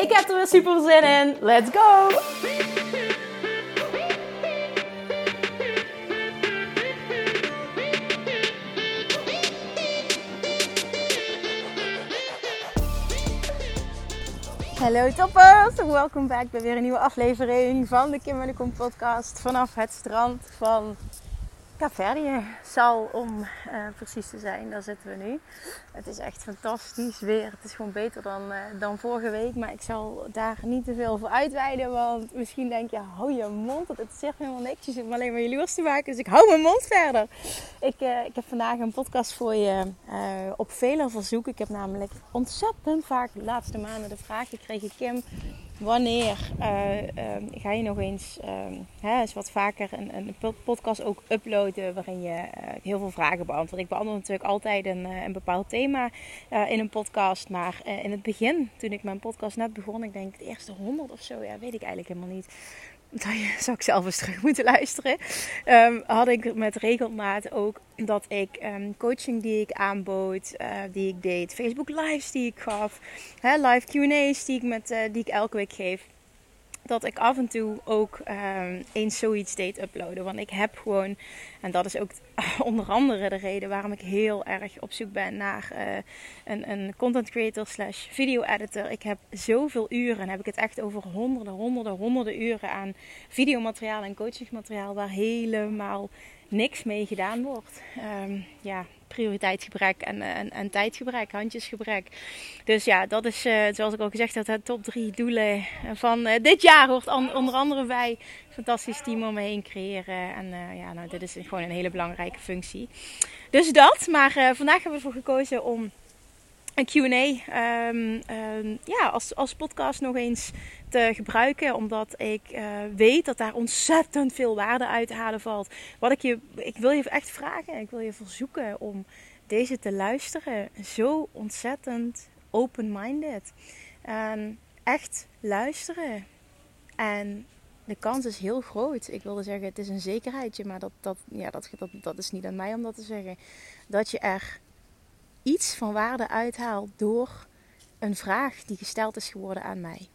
Ik heb er weer super zin in. Let's go! Hallo toppers, welkom bij weer een nieuwe aflevering van de Kim en podcast vanaf het strand van Caverdië. Zal om uh, precies te zijn, daar zitten we nu. Het is echt fantastisch weer. Het is gewoon beter dan, uh, dan vorige week. Maar ik zal daar niet te veel voor uitweiden. Want misschien denk je, hou je mond. Het zegt helemaal niks. Je zit me alleen maar jaloers te maken. Dus ik hou mijn mond verder. Ik, uh, ik heb vandaag een podcast voor je op vele verzoek. Ik heb namelijk ontzettend vaak de laatste maanden de vraag gekregen. Kim, wanneer uh, uh, ga je nog eens, uh, hè, wat vaker een, een, podcast ook uploaden waarin je eh, heel veel vragen beantwoordt. Ik beantwoord natuurlijk altijd een, eh, een bepaald thema in een podcast, maar in het begin, toen ik mijn podcast net begon, ik denk de eerste honderd of zo, ja, weet ik eigenlijk helemaal niet. Dat zou ik zelf eens terug moeten luisteren. Um, had ik met regelmaat ook dat ik um, coaching die ik aanbood, uh, die ik deed, Facebook lives die ik gaf, hè, live Q&A's die ik, met, uh, die ik elke week geef dat ik af en toe ook um, eens zoiets deed uploaden. Want ik heb gewoon, en dat is ook onder andere de reden waarom ik heel erg op zoek ben naar uh, een, een content creator slash video editor. Ik heb zoveel uren, en heb ik het echt over honderden, honderden, honderden uren aan videomateriaal en coachingsmateriaal waar helemaal niks mee gedaan wordt. Um, ja, prioriteitsgebrek en, en, en tijdgebrek, handjesgebrek. Dus ja, dat is uh, zoals ik al gezegd heb, de top drie doelen van uh, dit jaar hoort onder andere bij fantastisch team om me heen creëren. En ja, nou, dit is gewoon een hele belangrijke functie. Dus dat, maar vandaag hebben we ervoor gekozen om een QA um, um, ja, als, als podcast nog eens te gebruiken. Omdat ik uh, weet dat daar ontzettend veel waarde uit te halen valt. Wat ik je, ik wil je echt vragen, ik wil je verzoeken om deze te luisteren. Zo ontzettend open-minded. En echt luisteren. En de kans is heel groot. Ik wilde zeggen, het is een zekerheidje, maar dat, dat, ja, dat, dat, dat is niet aan mij om dat te zeggen. Dat je er iets van waarde uithaal door een vraag die gesteld is geworden aan mij.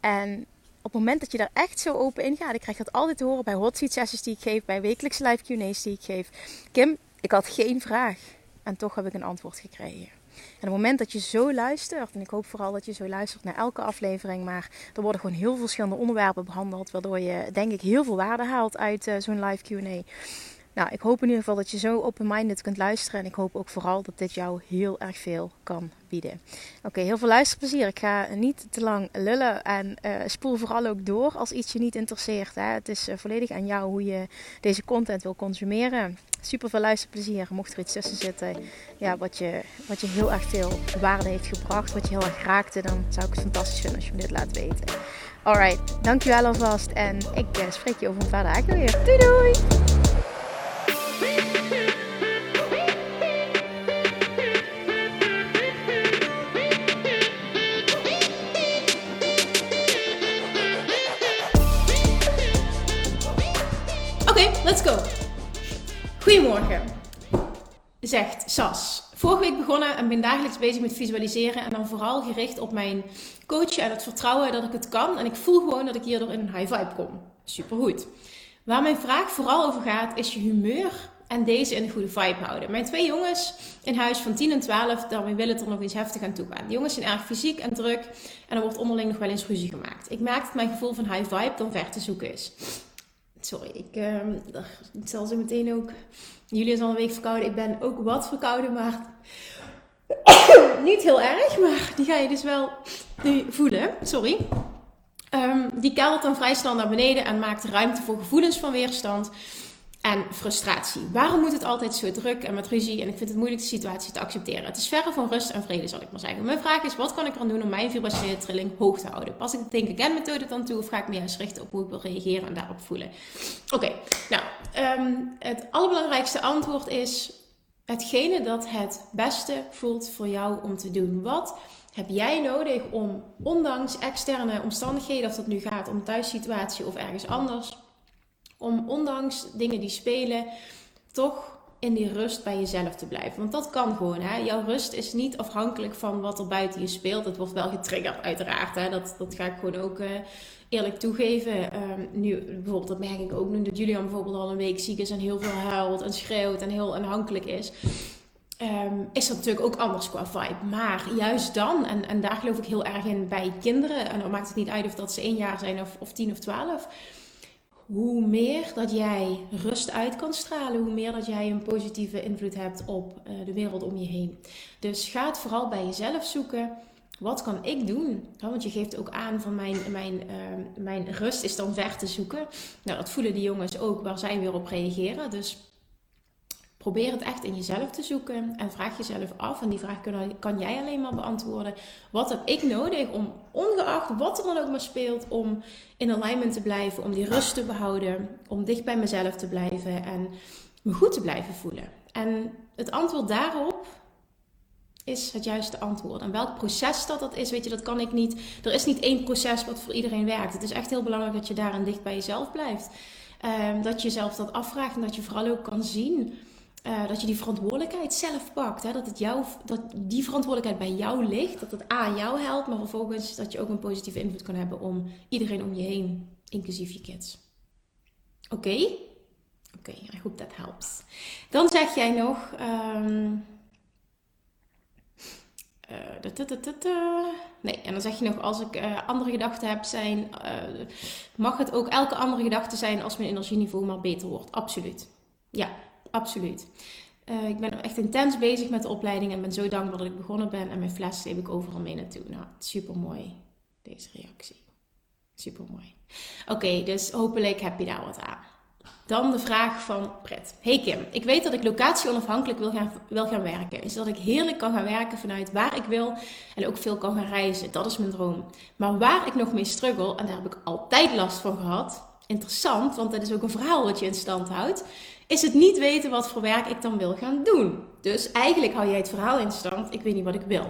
En op het moment dat je daar echt zo open in gaat, ik krijg dat altijd te horen bij hot seat sessies die ik geef, bij wekelijkse live Q&A's die ik geef. Kim, ik had geen vraag en toch heb ik een antwoord gekregen. En op het moment dat je zo luistert, en ik hoop vooral dat je zo luistert naar elke aflevering, maar er worden gewoon heel verschillende onderwerpen behandeld, waardoor je denk ik heel veel waarde haalt uit uh, zo'n live Q&A. Nou, ik hoop in ieder geval dat je zo open-minded kunt luisteren. En ik hoop ook vooral dat dit jou heel erg veel kan bieden. Oké, heel veel luisterplezier. Ik ga niet te lang lullen. En uh, spoel vooral ook door als iets je niet interesseert. Hè. Het is uh, volledig aan jou hoe je deze content wil consumeren. Super veel luisterplezier. Mocht er iets tussen zitten ja, wat, je, wat je heel erg veel waarde heeft gebracht. Wat je heel erg raakte. Dan zou ik het fantastisch vinden als je me dit laat weten. Alright, dankjewel alvast. En ik uh, spreek je over een paar dagen weer. Doei doei! Let's go. Goedemorgen, zegt Sas. Vorige week begonnen en ben dagelijks bezig met visualiseren. En dan vooral gericht op mijn coachen en het vertrouwen dat ik het kan. En ik voel gewoon dat ik hierdoor in een high vibe kom. Supergoed. Waar mijn vraag vooral over gaat, is je humeur en deze in een goede vibe houden. Mijn twee jongens in huis van 10 en 12, daarmee willen het er nog eens heftig aan toe gaan. De jongens zijn erg fysiek en druk en er wordt onderling nog wel eens ruzie gemaakt. Ik merk dat mijn gevoel van high vibe dan ver te zoeken is. Sorry, ik, uh, zal zo meteen ook. Jullie is al een week verkouden. Ik ben ook wat verkouden, maar niet heel erg. Maar die ga je dus wel nu voelen. Sorry. Um, die keldert dan vrij snel naar beneden en maakt ruimte voor gevoelens van weerstand. En frustratie. Waarom moet het altijd zo druk en met ruzie? En ik vind het moeilijk de situatie te accepteren. Het is verre van rust en vrede, zal ik maar zeggen. Mijn vraag is: wat kan ik eraan doen om mijn vibrationele trilling hoog te houden? Pas ik de Think Again methode dan toe of ga ik me juist richten op hoe ik wil reageren en daarop voelen? Oké, nou, ehm, het allerbelangrijkste antwoord is: hetgene dat het beste voelt voor jou om te doen. Wat heb jij nodig om, ondanks externe omstandigheden, of dat nu gaat om thuissituatie of ergens anders, om ondanks dingen die spelen, toch in die rust bij jezelf te blijven. Want dat kan gewoon. Hè? Jouw rust is niet afhankelijk van wat er buiten je speelt. Het wordt wel getriggerd, uiteraard. Hè? Dat, dat ga ik gewoon ook uh, eerlijk toegeven. Um, nu, bijvoorbeeld, dat merk ik ook nu dat Julian bijvoorbeeld al een week ziek is en heel veel huilt en schreeuwt en heel aanhankelijk is. Um, is dat natuurlijk ook anders qua vibe. Maar juist dan, en, en daar geloof ik heel erg in bij kinderen, en dan maakt het niet uit of dat ze één jaar zijn of, of tien of twaalf hoe meer dat jij rust uit kan stralen, hoe meer dat jij een positieve invloed hebt op uh, de wereld om je heen. Dus ga het vooral bij jezelf zoeken. Wat kan ik doen? want je geeft ook aan van mijn, mijn, uh, mijn rust is dan ver te zoeken. Nou, dat voelen die jongens ook waar zij weer op reageren. Dus Probeer het echt in jezelf te zoeken en vraag jezelf af, en die vraag kan, kan jij alleen maar beantwoorden. Wat heb ik nodig om, ongeacht wat er dan ook maar speelt, om in alignment te blijven, om die rust te behouden, om dicht bij mezelf te blijven en me goed te blijven voelen? En het antwoord daarop is het juiste antwoord. En welk proces dat dat is, weet je, dat kan ik niet. Er is niet één proces wat voor iedereen werkt. Het is echt heel belangrijk dat je daarin dicht bij jezelf blijft. Um, dat je jezelf dat afvraagt en dat je vooral ook kan zien uh, dat je die verantwoordelijkheid zelf pakt. Hè? Dat, het jou, dat die verantwoordelijkheid bij jou ligt. Dat het aan jou helpt, maar vervolgens dat je ook een positieve invloed kan hebben om iedereen om je heen, inclusief je kids. Oké? Oké, okay, I hope that. Dan zeg jij nog. Um, uh, nee, en dan zeg je nog, als ik uh, andere gedachten heb, zijn, mag het ook elke andere gedachte zijn als mijn energieniveau maar beter wordt. Absoluut. Ja, Absoluut. Uh, ik ben echt intens bezig met de opleiding en ben zo dankbaar dat ik begonnen ben. En mijn fles sleep ik overal mee naartoe. Nou, super mooi, deze reactie. Super mooi. Oké, dus hopelijk heb je daar wat aan. Dan de vraag van Pret. Hey Kim, ik weet dat ik locatie onafhankelijk wil gaan, wil gaan werken. Is dat ik heerlijk kan gaan werken vanuit waar ik wil en ook veel kan gaan reizen. Dat is mijn droom. Maar waar ik nog mee struggle, en daar heb ik altijd last van gehad. Interessant, want dat is ook een verhaal wat je in stand houdt is het niet weten wat voor werk ik dan wil gaan doen. Dus eigenlijk hou jij het verhaal in stand, ik weet niet wat ik wil.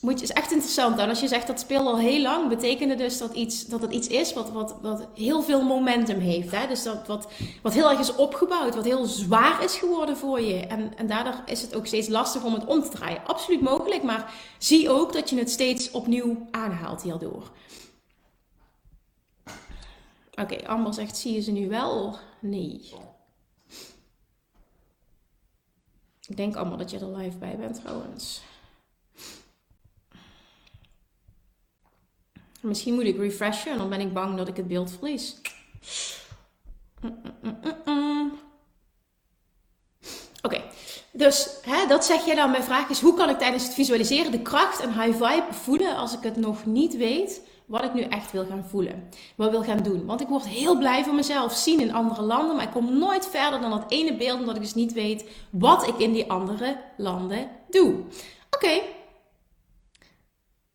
Moet je, is echt interessant. En als je zegt dat speelt al heel lang, betekende dus dat, iets, dat het iets is wat, wat, wat heel veel momentum heeft. Hè? Dus dat wat, wat heel erg is opgebouwd, wat heel zwaar is geworden voor je. En, en daardoor is het ook steeds lastig om het om te draaien. Absoluut mogelijk, maar zie ook dat je het steeds opnieuw aanhaalt hierdoor. Oké, okay, Amber zegt, zie je ze nu wel? Nee. Ik denk allemaal dat je er live bij bent trouwens. Misschien moet ik refreshen en dan ben ik bang dat ik het beeld verlies. Oké, dus hè, dat zeg je dan. Mijn vraag is: hoe kan ik tijdens het visualiseren de kracht en high vibe voelen als ik het nog niet weet? Wat ik nu echt wil gaan voelen. Wat wil gaan doen. Want ik word heel blij van mezelf zien in andere landen. Maar ik kom nooit verder dan dat ene beeld. Omdat ik dus niet weet wat ik in die andere landen doe. Oké.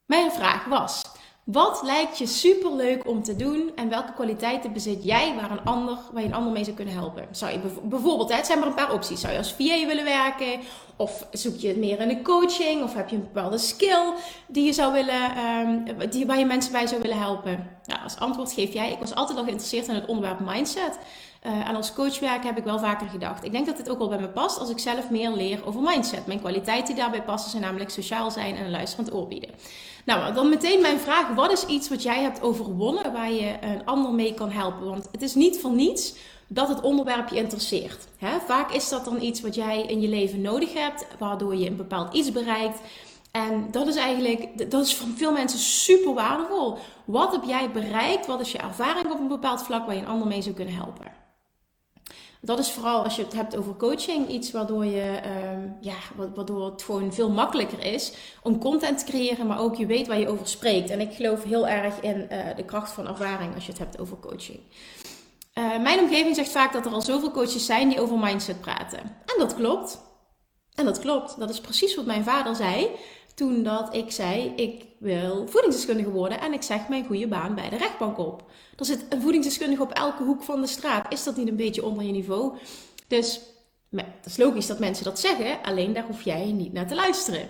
Mijn vraag was. Wat lijkt je super leuk om te doen en welke kwaliteiten bezit jij waar, een ander, waar je een ander mee zou kunnen helpen? Zou je bijvoorbeeld, het zijn maar een paar opties. Zou je als VA willen werken? Of zoek je het meer in de coaching? Of heb je een bepaalde skill die je zou willen, um, die, waar je mensen bij zou willen helpen? Ja, als antwoord geef jij, ik was altijd al geïnteresseerd in het onderwerp mindset. Uh, en als coachwerk heb ik wel vaker gedacht. Ik denk dat dit ook wel bij me past als ik zelf meer leer over mindset. Mijn kwaliteiten die daarbij passen zijn namelijk sociaal zijn en een luisterend oor bieden. Nou, dan meteen mijn vraag: wat is iets wat jij hebt overwonnen waar je een ander mee kan helpen? Want het is niet voor niets dat het onderwerp je interesseert. Hè? Vaak is dat dan iets wat jij in je leven nodig hebt, waardoor je een bepaald iets bereikt. En dat is eigenlijk, dat is voor veel mensen super waardevol. Wat heb jij bereikt? Wat is je ervaring op een bepaald vlak waar je een ander mee zou kunnen helpen? Dat is vooral als je het hebt over coaching iets waardoor, je, uh, ja, waardoor het gewoon veel makkelijker is om content te creëren, maar ook je weet waar je over spreekt. En ik geloof heel erg in uh, de kracht van ervaring als je het hebt over coaching. mijn omgeving zegt vaak dat er al zoveel coaches zijn die over mindset praten. En dat klopt. En dat klopt. Dat is precies wat mijn vader zei toen dat ik zei: ik wil voedingsdeskundige worden en ik zeg mijn goede baan bij de rechtbank op. Er zit een voedingsdeskundige op elke hoek van de straat. Is dat niet een beetje onder je niveau? Dus het is logisch dat mensen dat zeggen, alleen daar hoef jij niet naar te luisteren.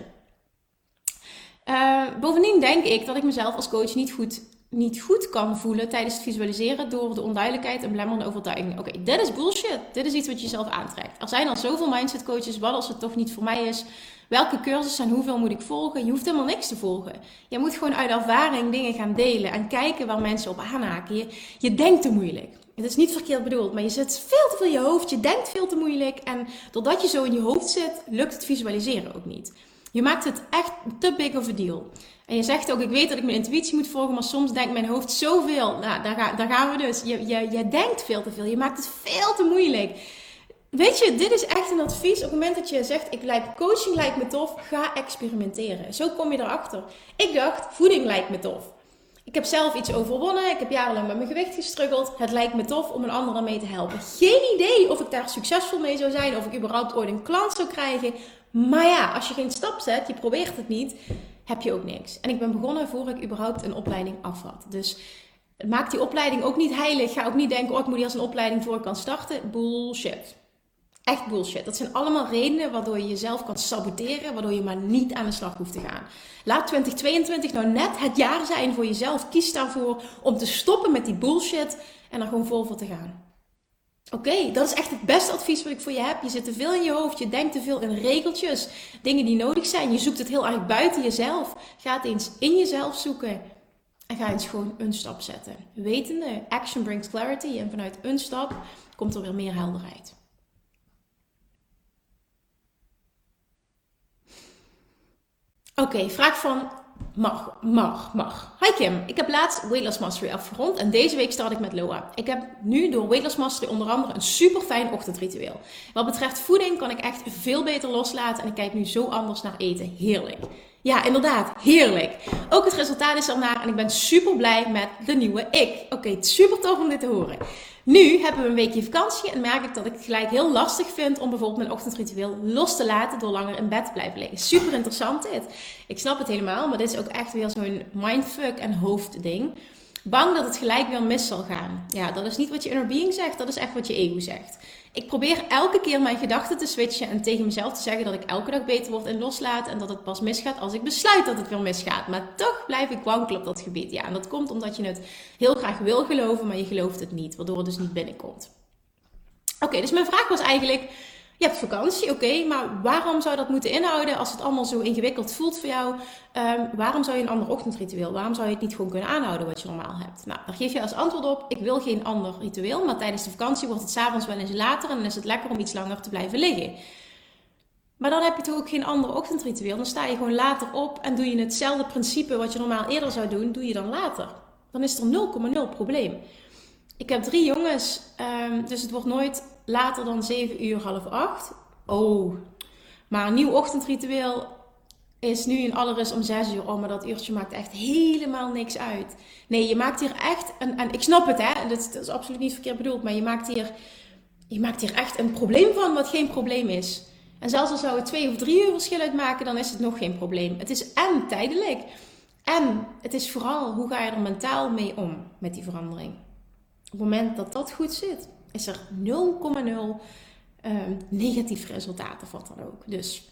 Uh, bovendien denk ik dat ik mezelf als coach niet goed, niet goed kan voelen tijdens het visualiseren door de onduidelijkheid en belemmerende overtuigingen. Oké, dit is bullshit. Dit is iets wat je zelf aantrekt. Er zijn al zoveel mindset coaches, wat als het toch niet voor mij is? Welke cursus en hoeveel moet ik volgen? Je hoeft helemaal niks te volgen. Je moet gewoon uit ervaring dingen gaan delen en kijken waar mensen op aanhaken. Je, je denkt te moeilijk. Het is niet verkeerd bedoeld, maar je zit veel te veel in je hoofd. Je denkt veel te moeilijk. En doordat je zo in je hoofd zit, lukt het visualiseren ook niet. Je maakt het echt te big of a deal. En je zegt ook, ik weet dat ik mijn intuïtie moet volgen, maar soms denkt mijn hoofd zoveel. Nou, daar, daar gaan we dus. Je, je, je denkt veel te veel. Je maakt het veel te moeilijk. Weet je, dit is echt een advies. Op het moment dat je zegt, ik lijkt coaching lijkt me tof, ga experimenteren. Zo kom je erachter. Ik dacht, voeding lijkt me tof. Ik heb zelf iets overwonnen. Ik heb jarenlang met mijn gewicht gestruggeld. Het lijkt me tof om een ander mee te helpen. Geen idee of ik daar succesvol mee zou zijn. Of ik überhaupt ooit een klant zou krijgen. Maar ja, als je geen stap zet, je probeert het niet, heb je ook niks. En ik ben begonnen voor ik überhaupt een opleiding af had. Dus maak die opleiding ook niet heilig. Ga ook niet denken, oh ik moet hier als een opleiding voor kan starten. Bullshit. Echt bullshit. Dat zijn allemaal redenen waardoor je jezelf kan saboteren, waardoor je maar niet aan de slag hoeft te gaan. Laat 2022 nou net het jaar zijn voor jezelf. Kies daarvoor om te stoppen met die bullshit en er gewoon vol voor te gaan. Oké, dat is echt het beste advies wat ik voor je heb. Je zit te veel in je hoofd, je denkt te veel in regeltjes, dingen die nodig zijn. Je zoekt het heel erg buiten jezelf. Ga het eens in jezelf zoeken en ga eens gewoon een stap zetten. Wetende, action brings clarity en vanuit een stap komt er weer meer helderheid. Oké, vraag van Mag, mag, mag. Hi Kim, ik heb laatst Weight Mastery afgerond en deze week start ik met Loa. Ik heb nu door Weight Mastery onder andere een super fijn ochtendritueel. Wat betreft voeding kan ik echt veel beter loslaten en ik kijk nu zo anders naar eten. Heerlijk. Ja, inderdaad, heerlijk. Ook het resultaat is ernaar en ik ben super blij met de nieuwe ik. Oké, super tof om dit te horen. Nu hebben we een weekje vakantie en merk ik dat ik het gelijk heel lastig vind om bijvoorbeeld mijn ochtendritueel los te laten door langer in bed te blijven liggen. Super interessant dit. Ik snap het helemaal, maar dit is ook echt weer zo'n mindfuck en hoofdding. Bang dat het gelijk weer mis zal gaan. Ja, dat is niet wat je inner being zegt, dat is echt wat je ego zegt. Ik probeer elke keer mijn gedachten te switchen en tegen mezelf te zeggen dat ik elke dag beter word en loslaat en dat het pas misgaat als ik besluit dat het weer misgaat. Maar toch blijf ik wankelen op dat gebied. Ja, en dat komt omdat je het heel graag wil geloven, maar je gelooft het niet, waardoor het dus niet binnenkomt. Oké, dus mijn vraag was eigenlijk je hebt vakantie, oké, maar waarom zou dat moeten inhouden als het allemaal zo ingewikkeld voelt voor jou? Um, waarom zou je een ander ochtendritueel? Waarom zou je het niet gewoon kunnen aanhouden wat je normaal hebt? Nou, daar geef je als antwoord op: ik wil geen ander ritueel, maar tijdens de vakantie wordt het s'avonds wel eens later en dan is het lekker om iets langer te blijven liggen. Maar dan heb je toch ook geen ander ochtendritueel. Dan sta je gewoon later op en doe je hetzelfde principe wat je normaal eerder zou doen, doe je dan later. Dan is er 0,0 probleem. Ik heb drie jongens, um, dus het wordt nooit later dan 7 uur, half 8. Oh, maar een nieuw ochtendritueel is nu in alle om 6 uur. Oh, maar dat uurtje maakt echt helemaal niks uit. Nee, je maakt hier echt, een, en ik snap het hè, dat, dat is absoluut niet verkeerd bedoeld, maar je maakt, hier, je maakt hier echt een probleem van wat geen probleem is. En zelfs al zou het twee of drie uur verschil uitmaken, dan is het nog geen probleem. Het is en tijdelijk. En het is vooral hoe ga je er mentaal mee om met die verandering. Op het moment dat dat goed zit, is er 0,0 um, ehm, negatief resultaat of wat dan ook. Dus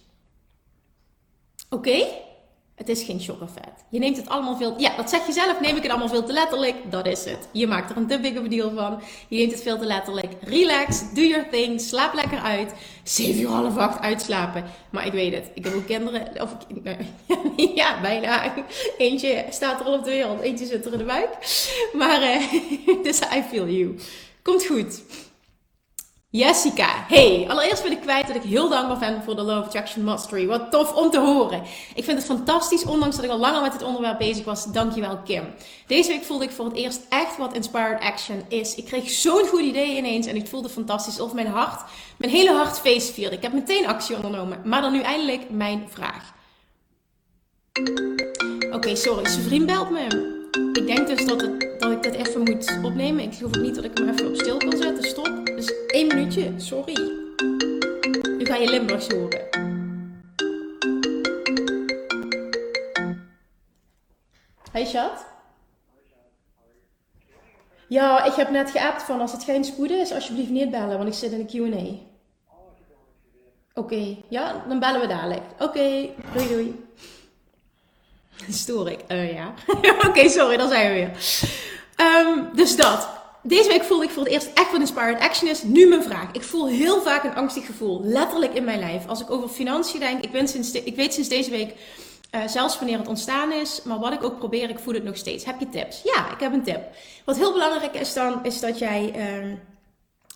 oké, het is geen vet. Je neemt het allemaal veel... Ja, dat zeg je zelf, neem ik het allemaal veel te letterlijk. Dat is het. Je maakt er een te big deal van. Je neemt het veel te letterlijk. Relax, do your thing, slaap lekker uit. 7 uur half acht uitslapen. Maar ik weet het, ik heb ook kinderen... Of, ja, bijna. Eentje staat er al op de wereld, eentje zit er in de buik. Maar, uh, dus I feel you. Komt goed. Jessica, hey, allereerst wil ik kwijt dat ik heel dankbaar ben voor de Law of Attraction Mastery. Wat tof om te horen. Ik vind het fantastisch, ondanks dat ik al langer met het onderwerp bezig was. Dankjewel Kim. Deze week voelde ik voor het eerst echt wat Inspired Action is. Ik kreeg zo'n goed idee ineens en ik voelde fantastisch of mijn hart, mijn hele hart feest vierde. Ik heb meteen actie ondernomen, maar dan nu eindelijk mijn vraag. Oké, sorry, zijn vriend belt me. Ik denk dus dat, het, dat ik dit even moet opnemen. Ik geloof ook niet dat ik hem even op stil kan zetten. Één minuutje, sorry. Nu ga je Limburgs horen. Hey chat. Ja, ik heb net geappt van als het geen spoed is, alsjeblieft niet bellen, want ik zit in de Q&A. Oké, ja, dan bellen we dadelijk. Oké, doei doei. Stoor ik? Uh, ja. Oké, sorry, dan zijn we weer. Um, dus dat. Deze week voelde ik voor het eerst echt wat Inspired Action is. Nu mijn vraag. Ik voel heel vaak een angstig gevoel. Letterlijk in mijn lijf. Als ik over financiën denk. Ik, sinds ik weet sinds deze week uh, zelfs wanneer het ontstaan is. Maar wat ik ook probeer, ik voel het nog steeds. Heb je tips? Ja, ik heb een tip. Wat heel belangrijk is dan, is dat jij... Uh,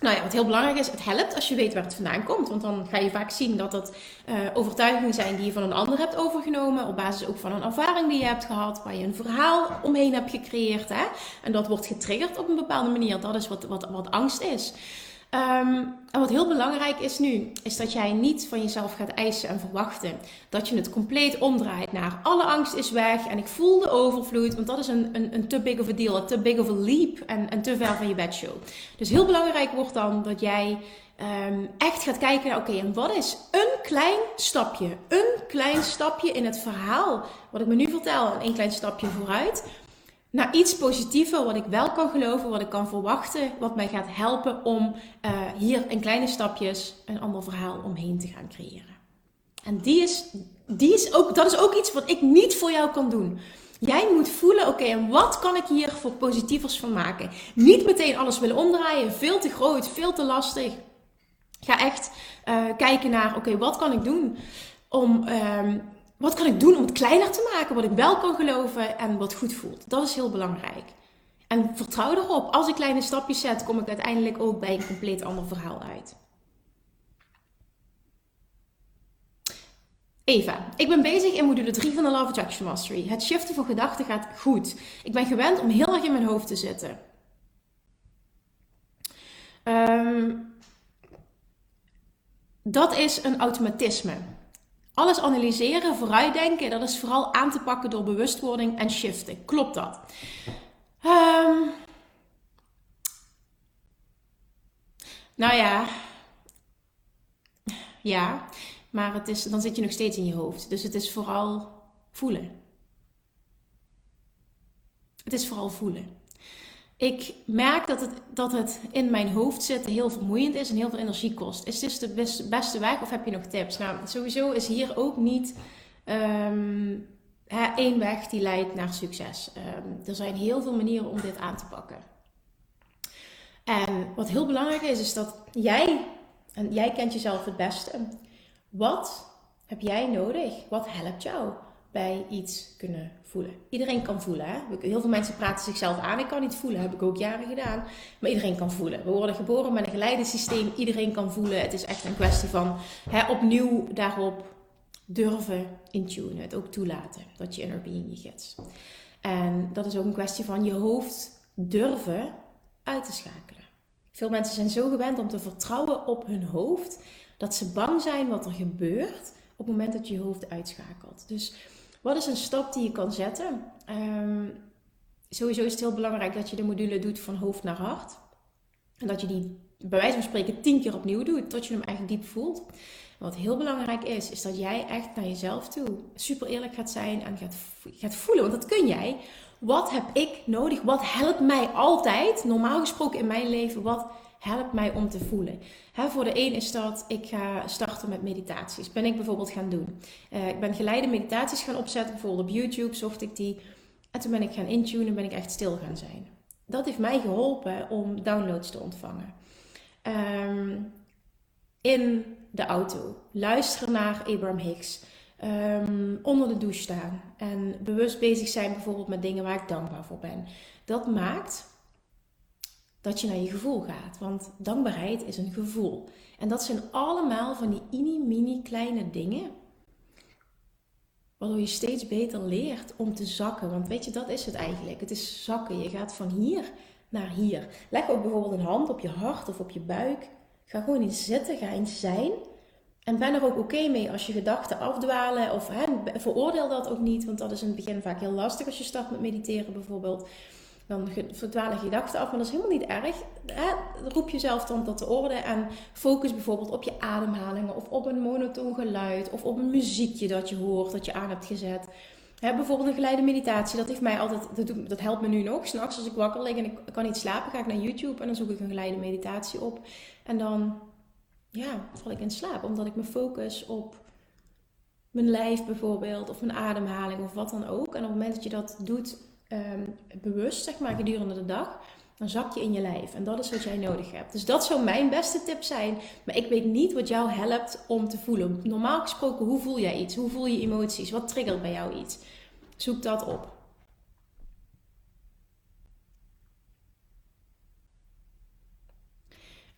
nou ja, wat heel belangrijk is, het helpt als je weet waar het vandaan komt. Want dan ga je vaak zien dat dat uh, overtuigingen zijn die je van een ander hebt overgenomen. Op basis ook van een ervaring die je hebt gehad, waar je een verhaal omheen hebt gecreëerd. Hè? En dat wordt getriggerd op een bepaalde manier. Dat is wat, wat, wat angst is. Um, en wat heel belangrijk is nu, is dat jij niet van jezelf gaat eisen en verwachten dat je het compleet omdraait naar alle angst is weg en ik voel de overvloed, want dat is een, een, een te big of a deal, een te big of a leap en, en te ver van je bedshow. Dus heel belangrijk wordt dan dat jij um, echt gaat kijken oké, en wat is een klein stapje, een klein stapje in het verhaal, wat ik me nu vertel, en een klein stapje vooruit, naar iets positiever, wat ik wel kan geloven, wat ik kan verwachten, wat mij gaat helpen om uh, hier in kleine stapjes een ander verhaal omheen te gaan creëren. En die is, die is ook, dat is ook iets wat ik niet voor jou kan doen. Jij moet voelen, oké, en wat kan ik hier voor positievers van maken? Niet meteen alles willen omdraaien, veel te groot, veel te lastig. Ga echt uh, kijken naar, oké, wat kan ik doen om um, wat kan ik doen om het kleiner te maken, wat ik wel kan geloven en wat goed voelt? Dat is heel belangrijk. En vertrouw erop, als ik kleine stapjes zet, kom ik uiteindelijk ook bij een compleet ander verhaal uit. Eva, ik ben bezig in module 3 van de Love Attraction Mastery. Het shiften van gedachten gaat goed. Ik ben gewend om heel erg in mijn hoofd te zitten. Um, dat is een automatisme. Alles analyseren, vooruitdenken, dat is vooral aan te pakken door bewustwording en shiften. Klopt dat? Um, nou ja. Ja, maar het is, dan zit je nog steeds in je hoofd. Dus het is vooral voelen. Het is vooral voelen. Ik merk dat het, dat het in mijn hoofd zitten heel vermoeiend is en heel veel energie kost. Is dit de beste, weg of heb je nog tips? Nou, sowieso is hier ook niet um, hè, één weg die leidt naar succes. Um, er zijn heel veel manieren om dit aan te pakken. En wat heel belangrijk is, is dat jij, en jij kent jezelf het beste, wat heb jij nodig? Wat helpt jou? bij iets kunnen voelen. Iedereen kan voelen. Hè? Heel veel mensen praten zichzelf aan. Ik kan niet voelen, heb ik ook jaren gedaan. Maar iedereen kan voelen. We worden geboren met een geleidesysteem. Iedereen kan voelen. Het is echt een kwestie van hè, opnieuw daarop durven intunen. Het ook toelaten. Dat je inner being je gids. En dat is ook een kwestie van je hoofd durven uit te schakelen. Veel mensen zijn zo gewend om te vertrouwen op hun hoofd. Dat ze bang zijn wat er gebeurt op het moment dat je je hoofd uitschakelt. Dus wat is een stap die je kan zetten? Um, sowieso is het heel belangrijk dat je de module doet van hoofd naar hart. En dat je die bij wijze van spreken tien keer opnieuw doet, tot je hem echt diep voelt. wat heel belangrijk is, is dat jij echt naar jezelf toe super eerlijk gaat zijn en gaat, gaat voelen. Want dat kun jij. Wat heb ik nodig? Wat helpt mij altijd, normaal gesproken in mijn leven, wat helpt mij om te voelen. voor de een is dat ik ga starten met meditaties. Ben ik bijvoorbeeld gaan doen. Uh, ik ben geleide meditaties gaan opzetten. Bijvoorbeeld op YouTube zocht ik die. En toen ben ik gaan intunen, ben ik echt stil gaan zijn. Dat heeft mij geholpen om downloads te ontvangen. Um, in de auto. Luisteren naar Abraham Hicks. Um, onder de douche staan. En bewust bezig zijn bijvoorbeeld met dingen waar ik dankbaar voor ben. Dat maakt dat je naar je gevoel gaat. Want dankbaarheid is een gevoel. En dat zijn allemaal van die mini-mini kleine dingen. Waardoor je steeds beter leert om te zakken. Want weet je, dat is het eigenlijk. Het is zakken. Je gaat van hier naar hier. Leg ook bijvoorbeeld een hand op je hart of op je buik. Ga gewoon eens zitten, ga eens zijn. En ben er ook oké mee als je gedachten afdwalen. Of hè, veroordeel dat ook niet, want dat is in het begin vaak heel lastig als je start met mediteren bijvoorbeeld. Dan verdwalen gedachten af, maar dat is helemaal niet erg. Hè? Roep jezelf dan tot de orde en focus bijvoorbeeld op je ademhalingen of op een monotoon geluid of op een muziekje dat je hoort, dat je aan hebt gezet. Hè, bijvoorbeeld een geleide meditatie, dat heeft mij altijd, dat, dat helpt me nu nog. S'nachts als ik wakker lig en ik kan niet slapen, ga ik naar YouTube en dan zoek ik een geleide meditatie op. En dan ja, val ik in slaap, omdat ik me focus op mijn lijf bijvoorbeeld, of mijn ademhaling of wat dan ook. En op het moment dat je dat doet Ehm, bewust, zeg maar, gedurende de dag, dan zak je in je lijf. En dat is wat jij nodig hebt. Dus dat zou mijn beste tip zijn. Maar ik weet niet wat jou helpt om te voelen. Normaal gesproken, hoe voel jij iets? Hoe voel je emoties? Wat triggert bij jou iets? Zoek dat op.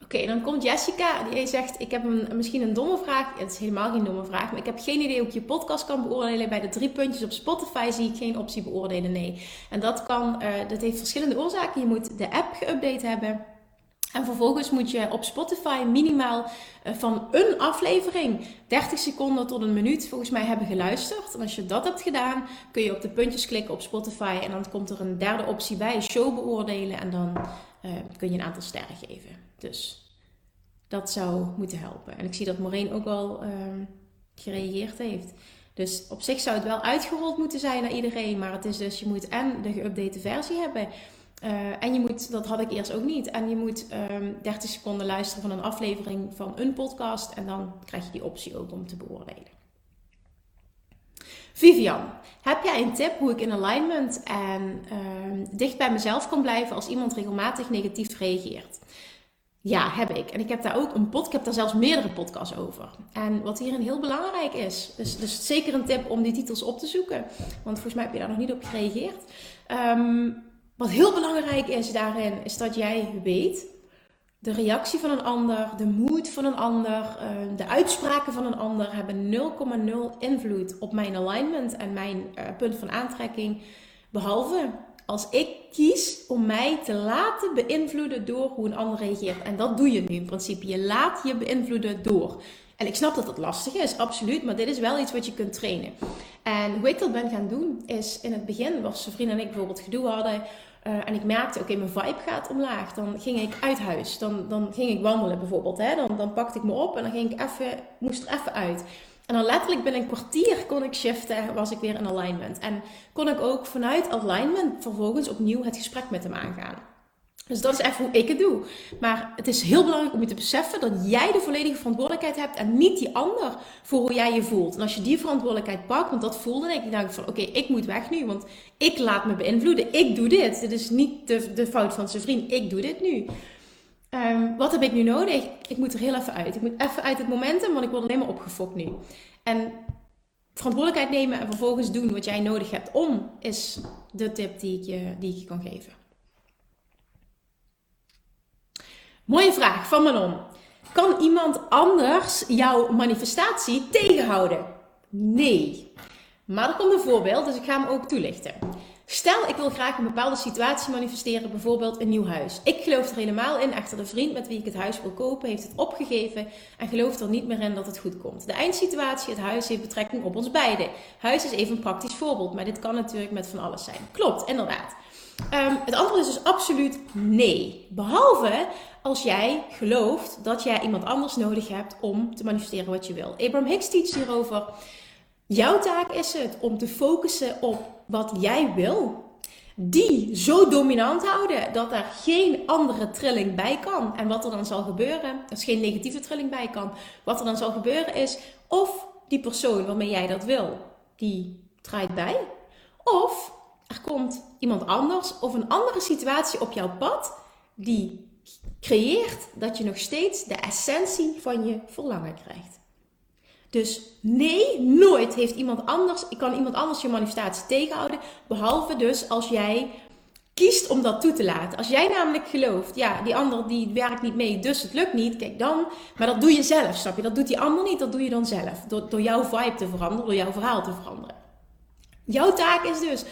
Oké, dan komt Jessica. Die zegt: Ik heb een, misschien een domme vraag. Het is helemaal geen domme vraag. Maar ik heb geen idee hoe ik je podcast kan beoordelen. Bij de drie puntjes op Spotify zie ik geen optie beoordelen. Nee. En dat kan, uh, dat heeft verschillende oorzaken. Je moet de app geüpdate hebben. En vervolgens moet je op Spotify minimaal uh, van een aflevering 30 seconden tot een minuut volgens mij hebben geluisterd. En als je dat hebt gedaan, kun je op de puntjes klikken op Spotify. En dan komt er een derde optie bij, show beoordelen. En dan uh, kun je een aantal sterren geven. Dus dat zou moeten helpen. En ik zie dat Maureen ook al ehm, gereageerd heeft. Dus op zich zou het wel uitgerold moeten zijn naar iedereen. Maar het is dus, je moet en de geüpdate versie hebben. Uh, en je moet, dat had ik eerst ook niet. En je moet um, ehm, 30 seconden luisteren van een aflevering van een podcast. En dan krijg je die optie ook om te beoordelen. Vivian, heb jij een tip hoe ik in alignment en uh, dicht bij mezelf kan blijven als iemand regelmatig negatief reageert? Ja, heb ik. En ik heb daar ook een podcast, ik heb daar zelfs meerdere podcasts over. En wat hierin heel belangrijk is, dus, dus zeker een tip om die titels op te zoeken. Want volgens mij heb je daar nog niet op gereageerd. Um, wat heel belangrijk is daarin, is dat jij weet de reactie van een ander, de moed van een ander, ehm, de uitspraken van een ander hebben 0,0 invloed op mijn alignment en mijn uh, punt van aantrekking. Behalve als ik kies om mij te laten beïnvloeden door hoe een ander reageert. En dat doe je nu in principe. Je laat je beïnvloeden door. En ik snap dat het lastig is, absoluut. Maar dit is wel iets wat je kunt trainen. En hoe ik dat ben gaan doen, is in het begin, was zijn vriend en ik bijvoorbeeld gedoe hadden. Uh, en ik merkte, oké, mijn vibe gaat omlaag. Dan ging ik uit huis. Dan, dan ging ik wandelen bijvoorbeeld. Hè? Dan, dan pakte ik me op en dan ging ik even, moest er even uit. En dan letterlijk binnen een kwartier kon ik shiften, was ik weer in alignment. En kon ik ook vanuit alignment vervolgens opnieuw het gesprek met hem aangaan. Dus dat is even hoe ik het doe. Maar het is heel belangrijk om je te beseffen dat jij de volledige verantwoordelijkheid hebt en niet die ander voor hoe jij je voelt. En als je die verantwoordelijkheid pakt, want dat voelde ik, dan denk ik van oké, ik moet weg nu, want ik laat me beïnvloeden. Ik doe dit. Dit is niet de, de fout van zijn vriend. Ik doe dit nu. Um, wat heb ik nu nodig? Ik moet er heel even uit. Ik moet even uit het momentum, want ik word alleen maar opgefokt nu. En verantwoordelijkheid nemen en vervolgens doen wat jij nodig hebt om, is de tip die ik je, die ik je kan geven. Mooie vraag van Manon. Kan iemand anders jouw manifestatie tegenhouden? Nee. Maar er komt een voorbeeld, dus ik ga hem ook toelichten. Stel, ik wil graag een bepaalde situatie manifesteren, bijvoorbeeld een nieuw huis. Ik geloof er helemaal in, echter de vriend met wie ik het huis wil kopen heeft het opgegeven en gelooft er niet meer in dat het goed komt. De eindsituatie, het huis, heeft betrekking op ons beiden. Huis is even een praktisch voorbeeld, maar dit kan natuurlijk met van alles zijn. Klopt, inderdaad. Um, het antwoord is dus absoluut nee. Behalve als jij gelooft dat jij iemand anders nodig hebt om te manifesteren wat je wil. Abraham Hicks teacht hierover. Jouw taak is het om te focussen op wat jij wil. Die zo dominant houden dat er geen andere trilling bij kan. En wat er dan zal gebeuren, is geen negatieve trilling bij kan. Wat er dan zal gebeuren is, of die persoon waarmee jij dat wil, die draait bij. Of er komt iemand anders of een andere situatie op jouw pad die creëert dat je nog steeds de essentie van je verlangen krijgt. Dus nee, nooit heeft iemand anders, ik kan iemand anders je manifestatie tegenhouden, behalve dus als jij kiest om dat toe te laten. Als jij namelijk gelooft, ja, die ander die werkt niet mee, dus het lukt niet, kijk dan, maar dat doe je zelf, snap je? Dat doet die ander niet, dat doe je dan zelf. Door, door jouw vibe te veranderen, door jouw verhaal te veranderen. Jouw taak is dus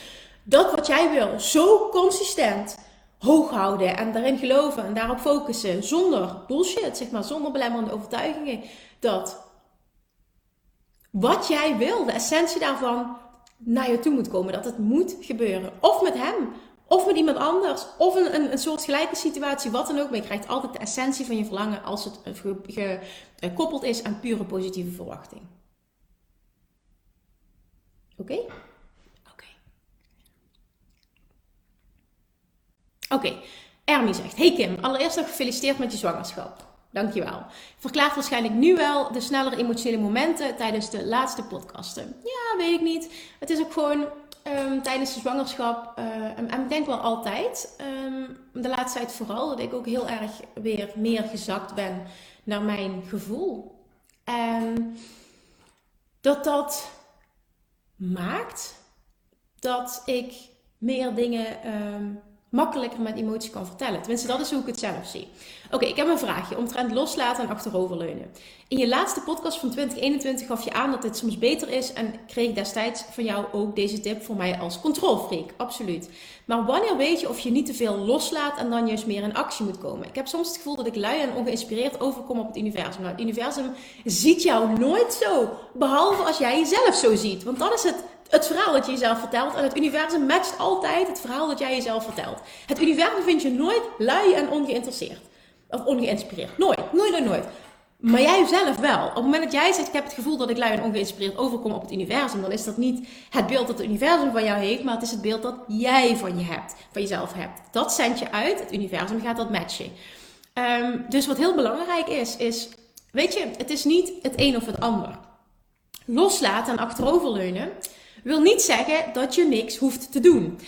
dat wat jij wil, zo consistent hoog houden en daarin geloven en daarop focussen, zonder bullshit, zeg maar, zonder belemmerende overtuigingen, dat wat jij wil, de essentie daarvan, naar je toe moet komen. Dat het moet gebeuren. Of met hem, Of met iemand anders, of een, een, een soort gelijke situatie, wat dan ook. Maar je krijgt altijd de essentie van je verlangen als het gekoppeld is aan pure positieve verwachting. Oké? Oké. Oké. Ermi zegt: Hey Kim, allereerst nog gefeliciteerd met je zwangerschap. Dankjewel. Verklaart waarschijnlijk nu wel de snellere emotionele momenten tijdens de laatste podcasten. Ja, weet ik niet. Het is ook gewoon um, tijdens de zwangerschap, uh, en ik denk wel altijd, um, de laatste tijd vooral, dat ik ook heel erg weer meer gezakt ben naar mijn gevoel. En dat dat maakt dat ik meer dingen um, makkelijker met emotie kan vertellen. Tenminste, dat is hoe ik het zelf zie. Oké, ik heb een vraagje omtrent loslaten en achteroverleunen. In je laatste podcast van 2021 gaf je aan dat dit soms beter is en kreeg destijds van jou ook deze tip voor mij als controlfreak. Absoluut. Maar wanneer weet je of je niet te veel loslaat en dan juist meer in actie moet komen? Ik heb soms het gevoel dat ik lui en ongeïnspireerd overkom op het universum. Nou, het universum ziet jou nooit zo, behalve als jij jezelf zo ziet. Want dat is het het verhaal dat je jezelf vertelt. En het universum matcht altijd het verhaal dat jij jezelf vertelt. Het universum vindt je nooit lui en ongeïnteresseerd. Of ongeïnspireerd. Nooit. Nooit, nooit, nooit. Maar jij zelf wel. Op het moment dat jij zegt, ik heb het gevoel dat ik lui en ongeïnspireerd overkom op het universum, dan is dat niet het beeld dat het universum van jou heeft, maar het is het beeld dat jij van je hebt, van jezelf hebt. Dat zendt je uit, het universum gaat dat matchen. Ehm, dus wat heel belangrijk is, is, weet je, het is niet het een of het ander. Loslaten en achteroverleunen wil niet zeggen dat je niks hoeft te doen.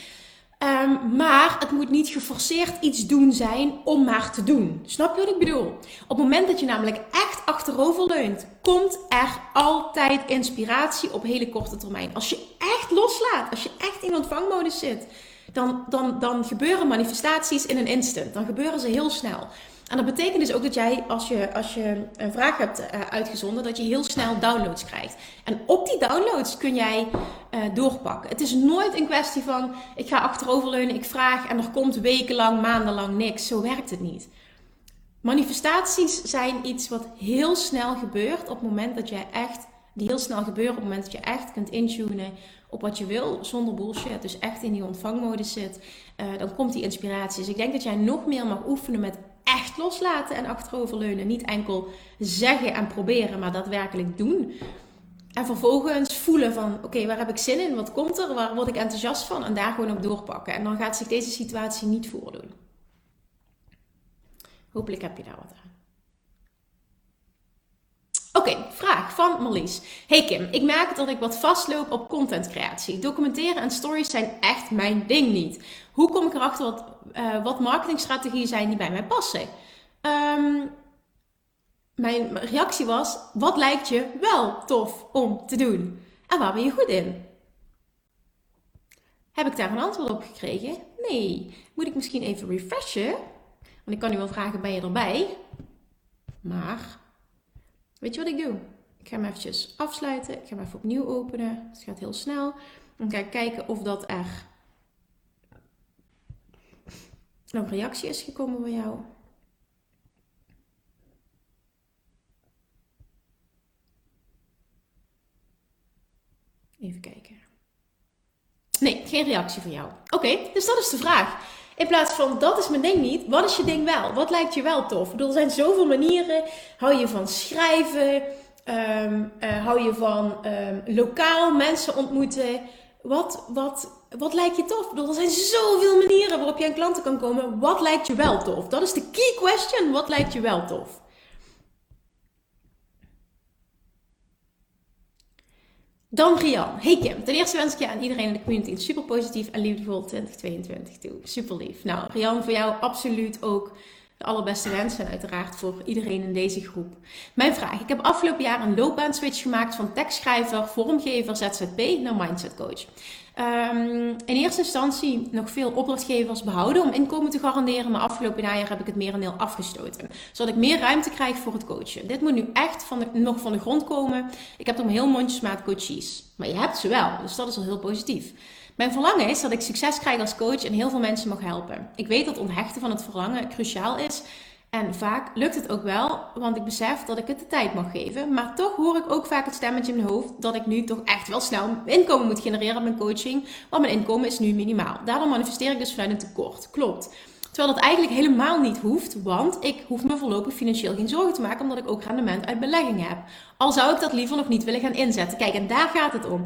Um, maar het moet niet geforceerd iets doen zijn om maar te doen. Snap je wat ik bedoel? Op het moment dat je namelijk echt achterover leunt, komt er altijd inspiratie op hele korte termijn. Als je echt loslaat, als je echt in ontvangmodus zit, dan, dan, dan gebeuren manifestaties in een instant. Dan gebeuren ze heel snel. En dat betekent dus ook dat jij, als je, als je een vraag hebt uh, uitgezonden, dat je heel snel downloads krijgt. En op die downloads kun jij uh, doorpakken. Het is nooit een kwestie van, ik ga achteroverleunen, ik vraag en er komt wekenlang, maandenlang niks. Zo werkt het niet. Manifestaties zijn iets wat heel snel gebeurt op het moment dat jij echt, die heel snel gebeuren op het moment dat je echt kunt intunen op wat je wil, zonder bullshit. Dus echt in die ontvangmodus zit. Uh, dan komt die inspiratie. Dus ik denk dat jij nog meer mag oefenen met echt loslaten en achteroverleunen. Niet enkel zeggen en proberen, maar daadwerkelijk doen. En vervolgens voelen van, oké, waar heb ik zin in? Wat komt er? Waar word ik enthousiast van? En daar gewoon op doorpakken. En dan gaat zich deze situatie niet voordoen. Hopelijk heb je daar wat aan. Oké, vraag van Marlies. Hey Kim, ik merk dat ik wat vastloop op contentcreatie. Documenteren en stories zijn echt mijn ding niet. Hoe kom ik erachter wat, uh, wat marketingstrategieën zijn die bij mij passen? Um, mijn reactie was: wat lijkt je wel tof om te doen? En waar ben je goed in? Heb ik daar een antwoord op gekregen? Nee. Moet ik misschien even refreshen? Want ik kan nu wel vragen: ben je erbij? Maar Weet je wat ik doe? Ik ga hem eventjes afsluiten. Ik ga hem even opnieuw openen. Het gaat heel snel. Dan ga ik kijken of dat er een reactie is gekomen bij jou. Even kijken. Nee, geen reactie van jou. Oké, dus dat is de vraag. In plaats van dat is mijn ding niet, wat is je ding wel? Wat lijkt je wel tof? Ik bedoel, er zijn zoveel manieren. Hou je van schrijven? Um, uh, hou je van um, lokaal mensen ontmoeten? Wat, wat, wat lijkt je tof? Bedoel, er zijn zoveel manieren waarop je aan klanten kan komen. Wat lijkt je wel tof? Dat is de key question. Wat lijkt je wel tof? Dan Rian. Hey Kim, ten eerste wens ik je aan iedereen in de community een super positief en liefdevol 2022 toe. Super lief. Nou, Rian, voor jou absoluut ook de allerbeste wensen en uiteraard voor iedereen in deze groep. Mijn vraag. Ik heb afgelopen jaar een loopbaanswitch gemaakt van tekstschrijver, vormgever, ZZP naar mindset coach. Um, in eerste instantie nog veel opdrachtgevers behouden om inkomen te garanderen, maar afgelopen jaar heb ik het merendeel afgestoten. Zodat ik meer ruimte krijg voor het coachen. Dit moet nu echt van nog van de grond komen. Ik heb om heel mondjesmaat coaches. Maar je hebt ze wel, dus dat is al heel positief. Mijn verlangen is dat ik succes krijg als coach en heel veel mensen mag helpen. Ik weet dat onthechten van het verlangen cruciaal is En vaak lukt het ook wel, want ik besef dat ik het de tijd mag geven. Maar toch hoor ik ook vaak het stemmetje in mijn hoofd dat ik nu toch echt wel snel inkomen moet genereren met mijn coaching. Want mijn inkomen is nu minimaal. Daardoor manifesteer ik dus vanuit een tekort. Klopt. Terwijl dat eigenlijk helemaal niet hoeft, want ik hoef me voorlopig financieel geen zorgen te maken, omdat ik ook rendement uit belegging heb. Al zou ik dat liever nog niet willen gaan inzetten. Kijk, en daar gaat het om.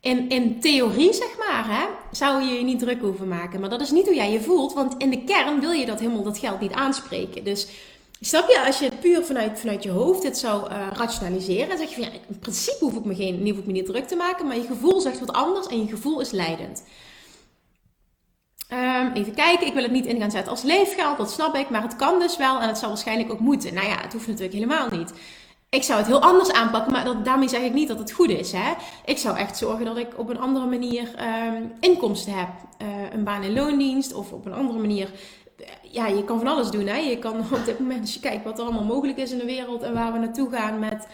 In, in theorie, zeg maar, hè, zou je je niet druk hoeven maken. Maar dat is niet hoe jij je voelt, want in de kern wil je dat helemaal dat geld niet aanspreken. Dus snap je, als je het puur vanuit, vanuit je hoofd dit zou uh, rationaliseren, dan zeg je van ja, in principe hoef ik me, geen, hoef ik me niet druk te maken, maar je gevoel zegt wat anders en je gevoel is leidend. Um, even kijken, ik wil het niet in gaan zetten als leefgeld, dat snap ik, maar het kan dus wel en het zal waarschijnlijk ook moeten. Nou ja, het hoeft natuurlijk helemaal niet. Ik zou het heel anders aanpakken, maar dat, daarmee zeg ik niet dat het goed is. Hè? Ik zou echt zorgen dat ik op een andere manier um, inkomsten heb. Uh, een baan in loondienst of op een andere manier. Ja, je kan van alles doen. Hè? Je kan op dit moment, als je kijkt wat er allemaal mogelijk is in de wereld en waar we naartoe gaan met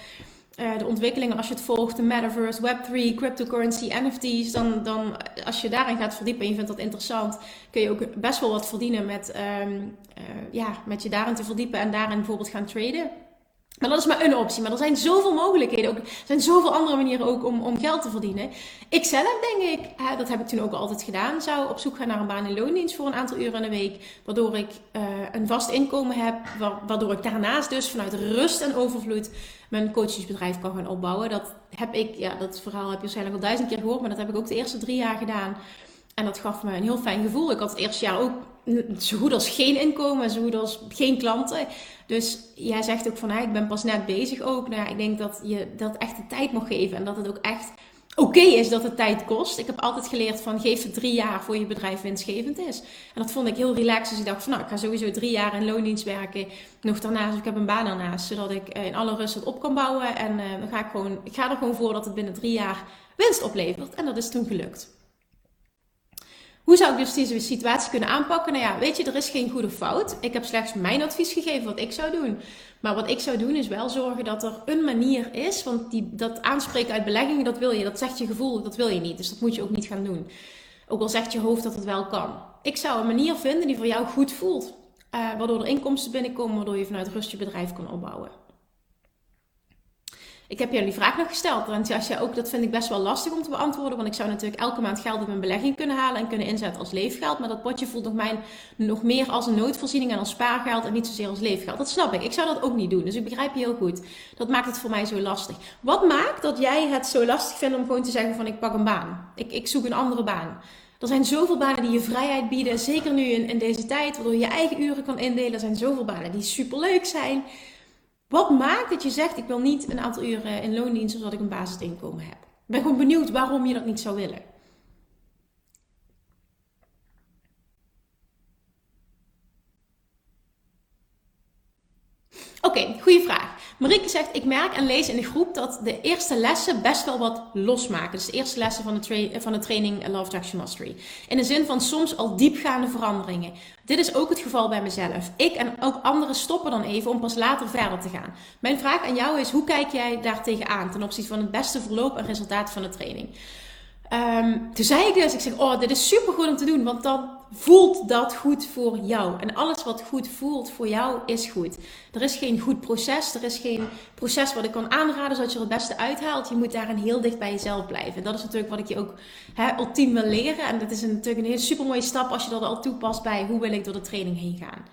uh, de ontwikkelingen, als je het volgt, de metaverse, Web3, cryptocurrency, NFT's, dan, dan als je daarin gaat verdiepen en je vindt dat interessant, kun je ook best wel wat verdienen met, uh, ja, met je daarin te verdiepen en daarin bijvoorbeeld gaan traden. Maar dat is maar een optie. Maar er zijn zoveel mogelijkheden. Er zijn zoveel andere manieren ook om, om geld te verdienen. Ik zelf denk ik, hè, dat heb ik toen ook altijd gedaan, zou op zoek gaan naar een baan in loondienst voor een aantal uren in de week. Waardoor ik uh, een vast inkomen heb. Waardoor ik daarnaast dus vanuit rust en overvloed mijn coachingsbedrijf kan gaan opbouwen. Dat heb ik, ja, dat verhaal heb je waarschijnlijk al duizend keer gehoord. Maar dat heb ik ook de eerste drie jaar gedaan. En dat gaf me een heel fijn gevoel. Ik had het eerste jaar ook zo goed als geen inkomen, zo goed als geen klanten. Dus jij zegt ook van, ik ben pas net bezig ook. Nou, ik denk dat je dat echt de tijd mag geven en dat het ook echt oké is dat het tijd kost. Ik heb altijd geleerd van, geef het drie jaar voor je bedrijf winstgevend is. En dat vond ik heel relaxed. Dus ik dacht van, nou, ik ga sowieso drie jaar in loondienst werken. Nog daarnaast, ik heb een baan daarnaast, zodat ik eh, in alle rust het op kan bouwen. En uh, dan ga ik gewoon, ik ga er gewoon voor dat het binnen drie jaar winst oplevert. En dat is toen gelukt. Hoe zou ik dus deze situatie kunnen aanpakken? Nou ja, weet je, er is geen goede fout. Ik heb slechts mijn advies gegeven wat ik zou doen. Maar wat ik zou doen is wel zorgen dat er een manier is. Want die, dat aanspreken uit beleggingen, dat wil je. Dat zegt je gevoel, dat wil je niet. Dus dat moet je ook niet gaan doen. Ook al zegt je hoofd dat het wel kan. Ik zou een manier vinden die voor jou goed voelt. Uh, waardoor er inkomsten binnenkomen, waardoor je vanuit rust je bedrijf kan opbouwen. Ik heb jullie die vraag nog gesteld. Ook, dat vind ik best wel lastig om te beantwoorden. Want ik zou natuurlijk elke maand geld uit mijn belegging kunnen halen en kunnen inzetten als leefgeld. Maar dat potje voelt nog, nog meer als een noodvoorziening en als spaargeld en niet zozeer als leefgeld. Dat snap ik. Ik zou dat ook niet doen. Dus ik begrijp je heel goed. Dat maakt het voor mij zo lastig. Wat maakt dat jij het zo lastig vindt om gewoon te zeggen van ik pak een baan. Ik, ik zoek een andere baan. Er zijn zoveel banen die je vrijheid bieden. Zeker nu in, in deze tijd, waardoor je je eigen uren kan indelen. Er zijn zoveel banen die superleuk zijn. Wat maakt dat je zegt, ik wil niet een aantal uren in loondienst zodat ik een basisinkomen heb? Ik ben gewoon benieuwd waarom je dat niet zou willen. Oké, goede vraag. Marieke zegt, ik merk en lees in de groep dat de eerste lessen best wel wat losmaken. Dus de eerste lessen van de, van de training Love Attraction Mastery. In de zin van soms al diepgaande veranderingen. Dit is ook het geval bij mezelf. Ik en ook anderen stoppen dan even om pas later verder te gaan. Mijn vraag aan jou is, hoe kijk jij daar tegenaan ten opzichte van het beste verloop en resultaat van de training? Um, toen zei ik dus, ik zeg, oh, dit is super goed om te doen, want dan voelt dat goed voor jou. En alles wat goed voelt voor jou is goed. Er is geen goed proces, er is geen proces wat ik kan aanraden zodat je er het beste uithaalt. Je moet daarin heel dicht bij jezelf blijven. Dat is natuurlijk wat ik je ook hè, ultiem wil leren. En dat is natuurlijk een hele super mooie stap als je dat al toepast bij hoe wil ik door de training heen gaan.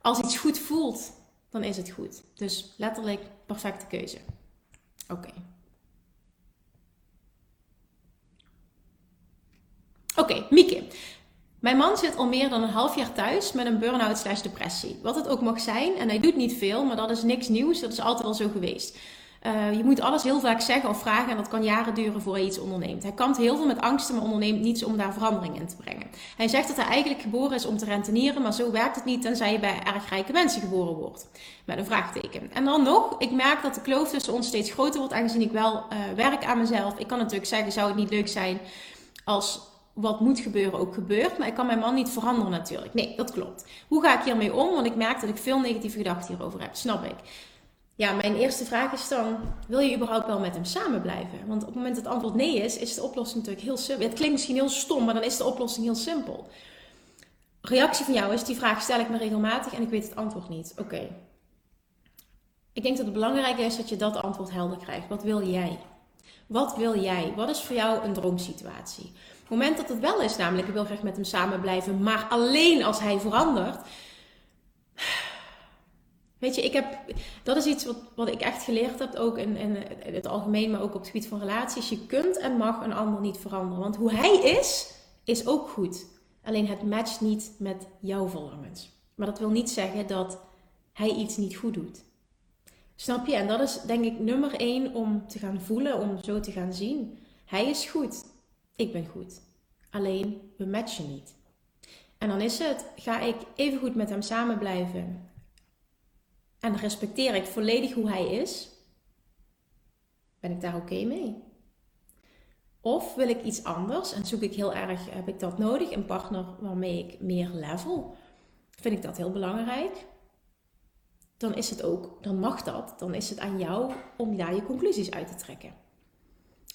Als iets goed voelt, dan is het goed. Dus letterlijk perfecte keuze. Oké. Oké, okay, Mieke. Mijn man zit al meer dan een half jaar thuis met een burn-out slash depressie. Wat het ook mag zijn, en hij doet niet veel, maar dat is niks nieuws, dat is altijd al zo geweest. Uh, je moet alles heel vaak zeggen of vragen en dat kan jaren duren voor hij iets onderneemt. Hij kampt heel veel met angsten, maar onderneemt niets om daar verandering in te brengen. Hij zegt dat hij eigenlijk geboren is om te rentenieren, maar zo werkt het niet tenzij je bij erg rijke mensen geboren wordt. Met een vraagteken. En dan nog, ik merk dat de kloof tussen ons steeds groter wordt, aangezien ik wel uh, werk aan mezelf. Ik kan natuurlijk zeggen, zou het niet leuk zijn als wat moet gebeuren ook gebeurt. Maar ik kan mijn man niet veranderen natuurlijk. Nee, dat klopt. Hoe ga ik hiermee om? Want ik merk dat ik veel negatieve gedachten hierover heb. Snap ik. Ja, mijn eerste vraag is dan: wil je überhaupt wel met hem samen blijven? Want op het moment dat het antwoord nee is, is de oplossing natuurlijk heel simpel. Het klinkt misschien heel stom, maar dan is de oplossing heel simpel. reactie van jou is: die vraag stel ik me regelmatig en ik weet het antwoord niet. Oké. Ik denk dat het belangrijk is dat je dat antwoord helder krijgt. Wat wil jij? Wat wil jij? Wat is voor jou een droomsituatie? Het moment dat het wel is, namelijk ik wil graag met hem samen blijven, maar alleen als hij verandert. Weet je, ik heb, dat is iets wat, wat ik echt geleerd heb, ook in, in, het algemeen, maar ook op het gebied van relaties. Je kunt en mag een ander niet veranderen. Want hoe hij is, is ook goed. Alleen het matcht niet met jouw verlangens. Maar dat wil niet zeggen dat hij iets niet goed doet. Snap je? En dat is denk ik nummer één om te gaan voelen, om zo te gaan zien. Hij is goed. Ik ben goed. Alleen we matchen niet. En dan is het, ga ik even goed met hem samen blijven. En respecteer ik volledig hoe hij is. Ben ik daar oké mee? Of wil ik iets anders en zoek ik heel erg, heb ik dat nodig, een partner waarmee ik meer level? Vind ik dat heel belangrijk? Dan is het ook, dan mag dat, dan is het aan jou om daar je conclusies uit te trekken.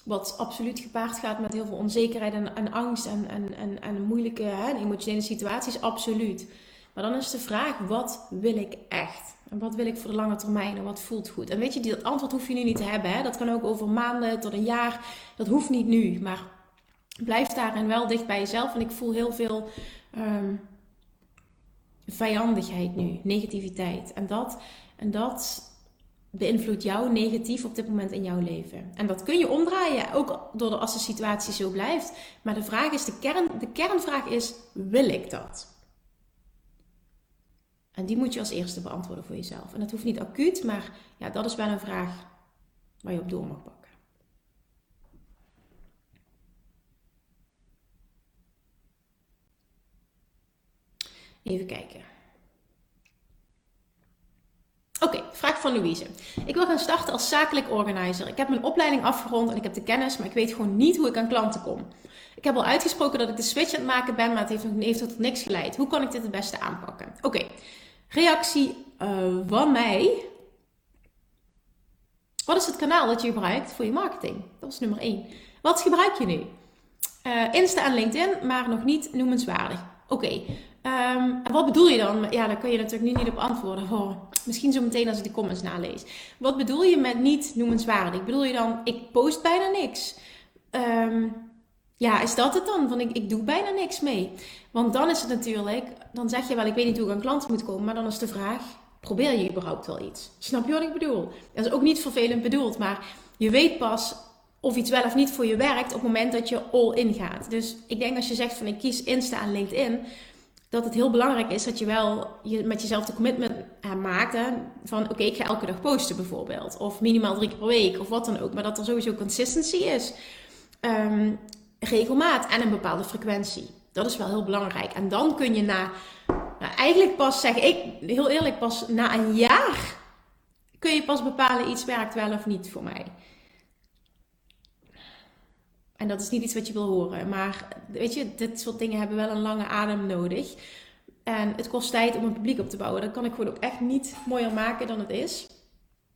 Wat absoluut gepaard gaat met heel veel onzekerheid en, en angst en, en, en, moeilijke hè, emotionele situaties, absoluut. Maar dan is de vraag, wat wil ik echt? En wat wil ik voor de lange termijn en wat voelt goed? En weet je, dat antwoord hoef je nu niet te hebben. Hè? Dat kan ook over maanden tot een jaar. Dat hoeft niet nu. Maar blijf daarin wel dicht bij jezelf. En ik voel heel veel um, vijandigheid nu, negativiteit. En dat, en dat beïnvloedt jou negatief op dit moment in jouw leven. En dat kun je omdraaien, ook door de, als de situatie zo blijft. Maar de vraag is, de, kern, de kernvraag is, wil ik dat? En die moet je als eerste beantwoorden voor jezelf. En dat hoeft niet acuut, maar ja, dat is wel een vraag waar je op door mag pakken. Even kijken. Oké, vraag van Louise. Ik wil gaan starten als zakelijk organizer. Ik heb mijn opleiding afgerond en ik heb de kennis, maar ik weet gewoon niet hoe ik aan klanten kom. Ik heb al uitgesproken dat ik de switch aan het maken ben, maar het heeft nog heeft tot niks geleid. Hoe kan ik dit het beste aanpakken? Oké, reactie uh, van mij. Wat is het kanaal dat je gebruikt voor je marketing? Dat is nummer 1. Wat gebruik je nu? Uh, Insta en LinkedIn, maar nog niet noemenswaardig. Oké. Um, ehm, wat bedoel je dan? Ja, daar kun je natuurlijk nu niet op antwoorden. Misschien zo meteen als ik de comments nalees. Wat bedoel je met niet noemenswaardig? Bedoel je dan, ik post bijna niks? Um, ja, is dat het dan? Van ik, ik doe bijna niks mee. Want dan is het natuurlijk, dan zeg je wel, ik weet niet hoe ik aan klanten moet komen, maar dan is de vraag, probeer je überhaupt wel iets? Snap je wat ik bedoel? Dat is ook niet vervelend bedoeld, maar je weet pas of iets wel of niet voor je werkt op het moment dat je all in gaat. Dus ik denk als je zegt van ik kies Insta en LinkedIn, dat het heel belangrijk is dat je wel je, met jezelf de commitment maakt. Hè, van oké, ik ga elke dag posten bijvoorbeeld. Of minimaal drie keer per week of wat dan ook. Maar dat er sowieso consistency is. Um, regelmaat en een bepaalde frequentie. Dat is wel heel belangrijk. En dan kun je na, nou eigenlijk pas zeg ik, heel eerlijk, pas na een jaar kun je pas bepalen iets werkt wel of niet voor mij. En dat is niet iets wat je wil horen. Maar weet je, dit soort dingen hebben wel een lange adem nodig. En het kost tijd om een publiek op te bouwen. Dat kan ik gewoon ook echt niet mooier maken dan het is.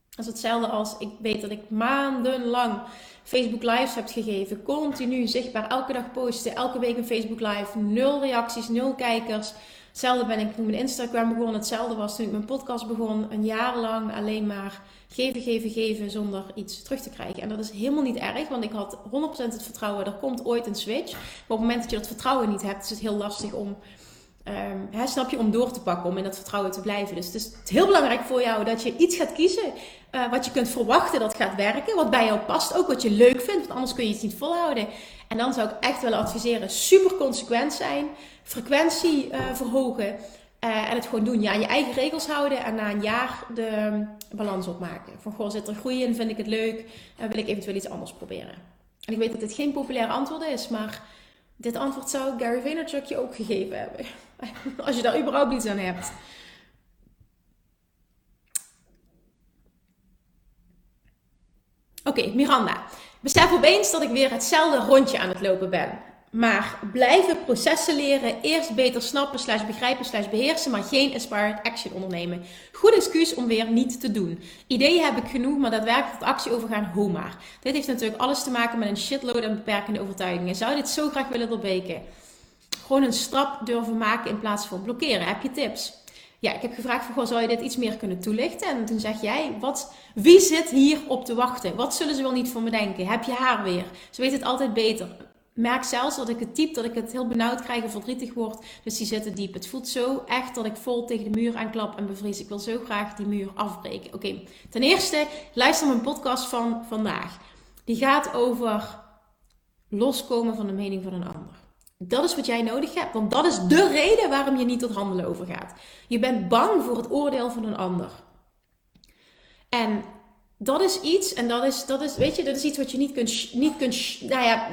Dat is hetzelfde als ik weet dat ik maandenlang Facebook Lives heb gegeven. Continu zichtbaar, elke dag posten, elke week een Facebook Live. Nul reacties, nul kijkers. Hetzelfde ben ik toen mijn Instagram begon. Hetzelfde was toen ik mijn podcast begon. Een jaar lang alleen maar geven, geven, geven zonder iets terug te krijgen. En dat is helemaal niet erg, want ik had 100% het vertrouwen. Er komt ooit een switch. Maar op het moment dat je dat vertrouwen niet hebt, is het heel lastig om Um, snap je, om door te pakken, om in dat vertrouwen te blijven. Dus het is heel belangrijk voor jou dat je iets gaat kiezen uh, wat je kunt verwachten dat gaat werken, wat bij jou past, ook wat je leuk vindt, want anders kun je het niet volhouden. En dan zou ik echt willen adviseren, super consequent zijn, frequentie uh, verhogen uh, en het gewoon doen. Ja, je eigen regels houden en na een jaar de balans opmaken. Van goh, zit er groei in, vind ik het leuk en wil ik eventueel iets anders proberen. En ik weet dat dit geen populair antwoord is, maar dit antwoord zou Gary Vaynerchuk je ook gegeven hebben. Als je daar überhaupt iets aan hebt. Oké, Miranda. Besef opeens dat ik weer hetzelfde rondje aan het lopen ben. Maar blijven processen leren, eerst beter snappen, slash begrijpen, slash beheersen, maar geen inspired action ondernemen. Goed excuus om weer niet te doen. Ideeën heb ik genoeg, maar daadwerkelijk tot actie overgaan, hoe maar. Dit heeft natuurlijk alles te maken met een shitload aan beperkende overtuigingen. Zou dit zo graag willen doorbreken? gewoon een stap durven maken in plaats van blokkeren. Heb je tips? Ja, ik heb gevraagd van, goh, zou je dit iets meer kunnen toelichten? En toen zeg jij, wat, wie zit hier op te wachten? Wat zullen ze wel niet van me denken? Heb je haar weer? Ze weet het altijd beter. Merk zelfs dat ik het type, dat ik het heel benauwd krijg en verdrietig word. Dus die zitten diep. Het voelt zo echt dat ik vol tegen de muur aanklap en bevries. Ik wil zo graag die muur afbreken. Oké, ten eerste, luister mijn podcast van vandaag. Die gaat over loskomen van de mening van een ander. Dat is wat jij nodig hebt, want dat is de reden waarom je niet tot handelen overgaat. Je bent bang voor het oordeel van een ander. En dat is iets, en dat is, dat is, weet je, dat is iets wat je niet kunt, niet kunt, nou ja,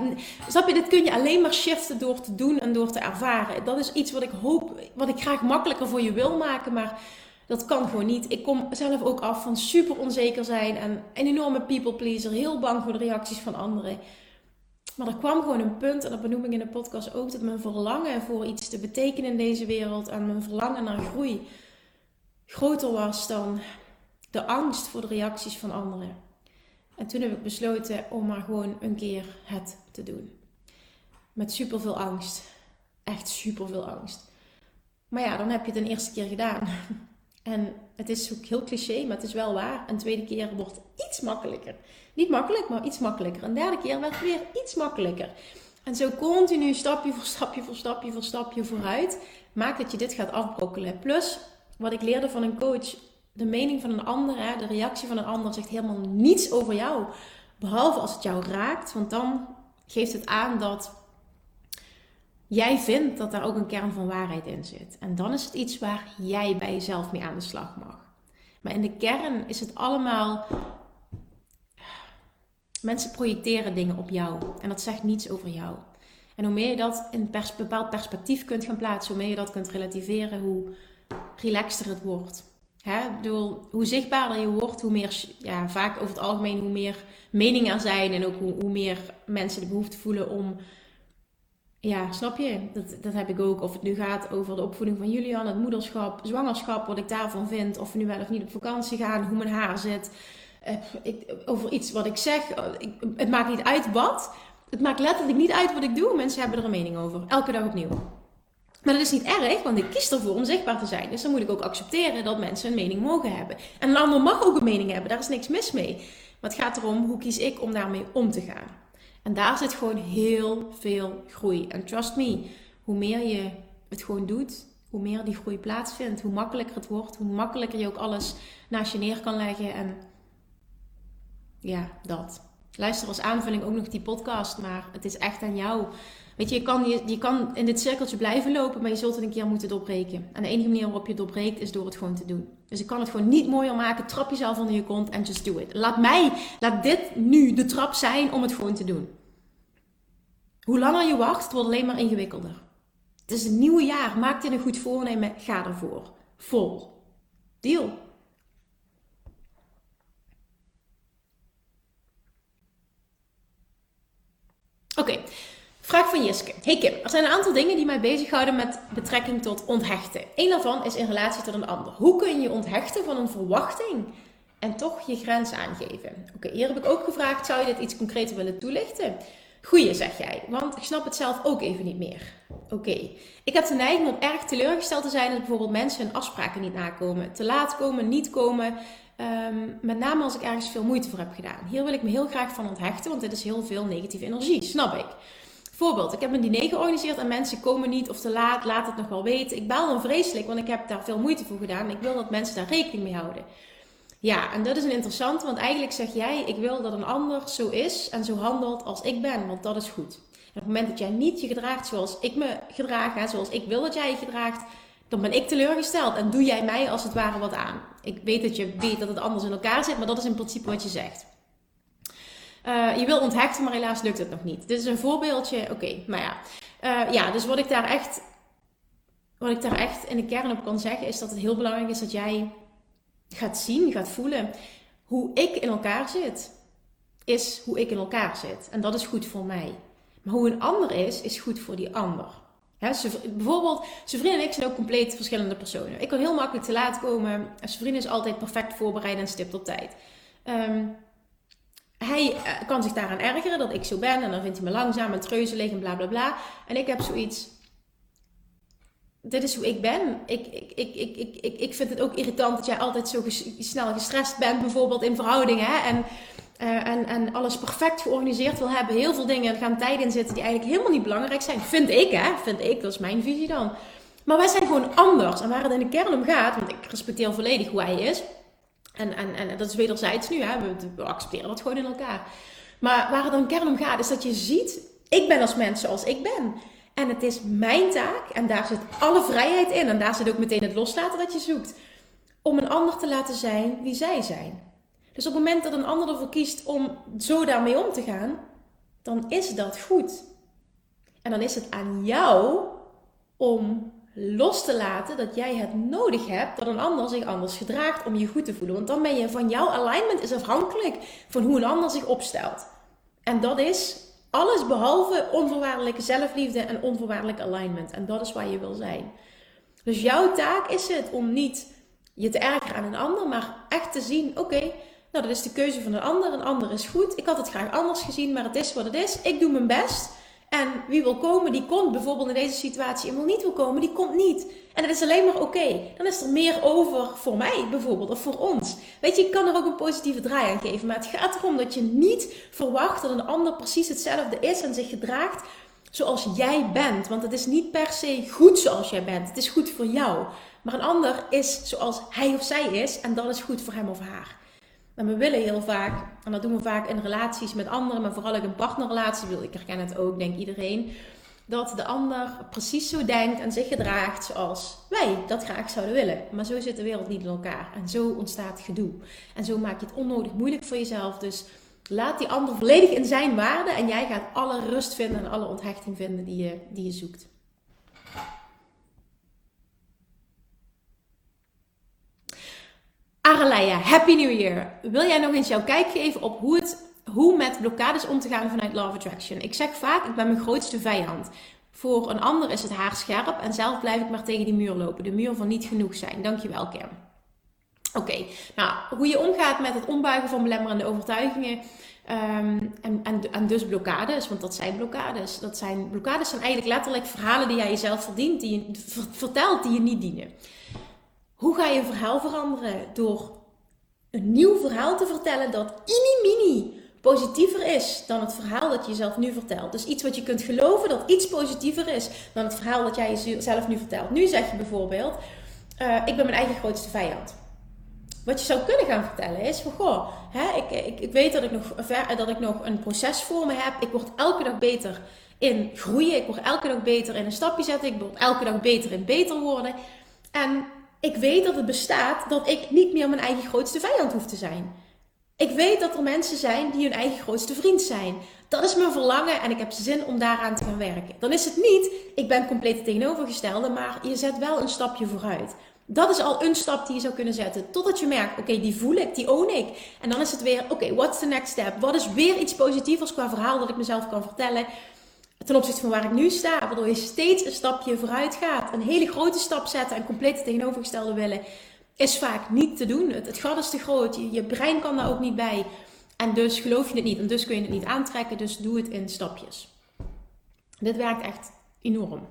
snap je, dit kun je alleen maar shiften door te doen en door te ervaren. Dat is iets wat ik hoop, wat ik graag makkelijker voor je wil maken, maar dat kan gewoon niet. Ik kom zelf ook af van super onzeker zijn en een enorme people pleaser, heel bang voor de reacties van anderen. Maar er kwam gewoon een punt, en dat benoem ik in de podcast ook, dat mijn verlangen voor iets te betekenen in deze wereld en mijn verlangen naar groei groter was dan de angst voor de reacties van anderen. En toen heb ik besloten om maar gewoon een keer het te doen. Met superveel angst. Echt superveel angst. Maar ja, dan heb je het een eerste keer gedaan. En het is ook heel cliché, maar het is wel waar. Een tweede keer wordt iets makkelijker. Niet makkelijk, maar iets makkelijker. Een derde keer werd weer iets makkelijker. En zo continu stapje voor stapje voor stapje voor stapje vooruit. Maakt dat je dit gaat afbrokkelen. Plus, wat ik leerde van een coach. De mening van een ander, de reactie van een ander zegt helemaal niets over jou. Behalve als het jou raakt. Want dan geeft het aan dat jij vindt dat daar ook een kern van waarheid in zit. En dan is het iets waar jij bij jezelf mee aan de slag mag. Maar in de kern is het allemaal. Mensen projecteren dingen op jou. En dat zegt niets over jou. En hoe meer je dat in een bepaald perspectief kunt gaan plaatsen, hoe meer je dat kunt relativeren, hoe relaxter het wordt. Hè? Bedoel, hoe zichtbaarder je wordt, hoe meer, ja, vaak over het algemeen, hoe meer meningen er zijn en ook hoe, hoe meer mensen de behoefte voelen om ja, snap je? Dat, dat heb ik ook. Of het nu gaat over de opvoeding van Julian, het moederschap, zwangerschap, wat ik daarvan vind. Of we nu wel of niet op vakantie gaan, hoe mijn haar zit. Uh, ik, over iets wat ik zeg. Eh, ik, het maakt niet uit wat. Het maakt letterlijk niet uit wat ik doe. Mensen hebben er een mening over. Elke dag opnieuw. Maar dat is niet erg, want ik kies ervoor om zichtbaar te zijn. Dus dan moet ik ook accepteren dat mensen een mening mogen hebben. En een ander mag ook een mening hebben, daar is niks mis mee. Maar het gaat erom, hoe kies ik om daarmee om te gaan? En daar zit gewoon heel veel groei. En trust me, hoe meer je het gewoon doet, hoe meer die groei plaatsvindt, hoe makkelijker het wordt, hoe makkelijker je ook alles naast je neer kan leggen. En ja, dat. Luister als aanvulling ook nog die podcast, maar het is echt aan jou. Weet je, je kan, je, je kan in dit cirkeltje blijven lopen, maar je zult het een keer moeten doorbreken. En de enige manier waarop je het doorbreekt is door het gewoon te doen. Dus ik kan het gewoon niet mooier maken. Trap jezelf onder je kont en just do it. Laat mij, laat dit nu de trap zijn om het gewoon te doen. Hoe langer je wacht, wordt alleen maar ingewikkelder. Het is een nieuw jaar. Maak dit een goed voornemen. Ga ervoor. Vol. Deal. Oké, vraag van Jiske. Hey Kim, er zijn een aantal dingen die mij bezighouden met betrekking tot onthechten. Eén daarvan is in relatie tot een ander. Hoe kun je onthechten van een verwachting en toch je grens aangeven? Oké, hier heb ik ook gevraagd, zou je dit iets concreter willen toelichten? Goeie, zeg jij, want ik snap het zelf ook even niet meer. Oké, ik heb de neiging om erg teleurgesteld te zijn dat bijvoorbeeld mensen hun afspraken niet nakomen. Te laat komen, niet komen. Ehm, met name als ik ergens veel moeite voor heb gedaan. Hier wil ik me heel graag van onthechten, want dit is heel veel negatieve energie, snap ik. Voorbeeld, ik heb een diner georganiseerd en mensen komen niet of te laat, laat het nog wel weten. Ik baal dan vreselijk, want ik heb daar veel moeite voor gedaan. Ik wil dat mensen daar rekening mee houden. Ja, en dat is een interessante, want eigenlijk zeg jij: ik wil dat een ander zo is en zo handelt als ik ben, want dat is goed. En op het moment dat jij niet je gedraagt zoals ik me gedraag, zoals ik wil dat jij je gedraagt, dan ben ik teleurgesteld en doe jij mij als het ware wat aan. Ik weet dat je weet dat het anders in elkaar zit, maar dat is in principe wat je zegt. Uh, je wil onthechten, maar helaas lukt het nog niet. Dit is een voorbeeldje. Oké, maar ja. Uh, ja, dus wat ik daar echt, wat ik daar echt in de kern op kan zeggen, is dat het heel belangrijk is dat jij gaat zien, gaat voelen hoe ik in elkaar zit, is hoe ik in elkaar zit. En dat is goed voor mij. Maar hoe een ander is, is goed voor die ander. Ze, bijvoorbeeld, zijn vriend en ik zijn ook compleet verschillende personen. Ik kan heel makkelijk te laat komen. Zijn vriend is altijd perfect voorbereid en stipt op tijd. Ehm, hij eh, kan zich daaraan ergeren dat ik zo ben. En dan vindt hij me langzaam en treuzelig en bla bla bla. En ik heb zoiets. dit is hoe ik ben. Ik, ik, ik, ik, ik, ik, ik vind het ook irritant dat jij altijd zo snel gestrest bent, bijvoorbeeld in verhoudingen. En, uh, en, en alles perfect georganiseerd wil hebben. Heel veel dingen, gaan tijden in zitten die eigenlijk helemaal niet belangrijk zijn. Vind ik, hè? Vind ik, dat is mijn visie dan. Maar wij zijn gewoon anders. En waar het in de kern om gaat, want ik respecteer volledig hoe hij is. En, en, en dat is wederzijds nu, hè? We, we accepteren dat gewoon in elkaar. Maar waar het in de kern om gaat, is dat je ziet, ik ben als mens zoals ik ben. En het is mijn taak, en daar zit alle vrijheid in, en daar zit ook meteen het loslaten dat je zoekt, om een ander te laten zijn wie zij zijn. Dus op het moment dat een ander ervoor kiest om zo daarmee om te gaan, dan is dat goed. En dan is het aan jou om los te laten dat jij het nodig hebt dat een ander zich anders gedraagt om je goed te voelen. Want dan ben je van jouw alignment is afhankelijk van hoe een ander zich opstelt. En dat is alles behalve onvoorwaardelijke zelfliefde en onvoorwaardelijk alignment. En dat is waar je wil zijn. Dus jouw taak is het om niet je te ergeren aan een ander, maar echt te zien: oké, nou dat is de keuze van een ander. Een ander is goed. Ik had het graag anders gezien, maar het is wat het is. Ik doe mijn best. En wie wil komen, die komt bijvoorbeeld in deze situatie. En wil niet wil komen, die komt niet. En dat is alleen maar oké. Dan is er meer over voor mij bijvoorbeeld, of voor ons. Weet je, ik kan er ook een positieve draai aan geven. Maar het gaat erom dat je niet verwacht dat een ander precies hetzelfde is en zich gedraagt zoals jij bent. Want het is niet per se goed zoals jij bent. Het is goed voor jou. Maar een ander is zoals hij of zij is en dat is goed voor hem of haar. En we willen heel vaak, en dat doen we vaak in relaties met anderen, maar vooral ook in partnerrelaties, ik herken het ook, denk iedereen, dat de ander precies zo denkt en zich gedraagt zoals wij dat graag zouden willen. Maar zo zit de wereld niet in elkaar en zo ontstaat gedoe. En zo maak je het onnodig moeilijk voor jezelf. Dus laat die ander volledig in zijn waarde en jij gaat alle rust vinden en alle onthechting vinden die je, die je zoekt. Araleia, Happy New Year! Wil jij nog eens jouw kijk geven op hoe, het, hoe met blokkades om te gaan vanuit Love Attraction? Ik zeg vaak, ik ben mijn grootste vijand. Voor een ander is het haar scherp en zelf blijf ik maar tegen die muur lopen. De muur van niet genoeg zijn. Dankjewel, Kim. Oké, nou, hoe je omgaat met het ombuigen van belemmerende overtuigingen ehm, en, en, en, dus blokkades, want dat zijn blokkades. Dat zijn, blokkades zijn eigenlijk letterlijk verhalen die jij jezelf verdient, die je vertelt die je niet dienen. Hoe ga je een verhaal veranderen? Door een nieuw verhaal te vertellen dat mini-mini positiever is dan het verhaal dat je jezelf nu vertelt. Dus iets wat je kunt geloven dat iets positiever is dan het verhaal dat jij jezelf nu vertelt. Nu zeg je bijvoorbeeld, uh, ik ben mijn eigen grootste vijand. Wat je zou kunnen gaan vertellen is van, goh, hè, ik, ik, ik weet dat ik, nog ver, dat ik nog een proces voor me heb. Ik word elke dag beter in groeien. Ik word elke dag beter in een stapje zetten. Ik word elke dag beter in beter worden. En ik weet dat het bestaat dat ik niet meer mijn eigen grootste vijand hoef te zijn. Ik weet dat er mensen zijn die hun eigen grootste vriend zijn. Dat is mijn verlangen en ik heb zin om daaraan te gaan werken. Dan is het niet, ik ben compleet tegenovergestelde, maar je zet wel een stapje vooruit. Dat is al een stap die je zou kunnen zetten. Totdat je merkt, oké, die voel ik, die own ik. En dan is het weer, oké, what's the next step? Wat is weer iets positiefs qua verhaal dat ik mezelf kan vertellen? Ten opzichte van waar ik nu sta, waardoor je steeds een stapje vooruit gaat. Een hele grote stap zetten en compleet tegenovergestelde willen, is vaak niet te doen. Het, het gat is te groot, je, je brein kan daar ook niet bij. En dus geloof je het niet en dus kun je het niet aantrekken, dus doe het in stapjes. Dit werkt echt enorm.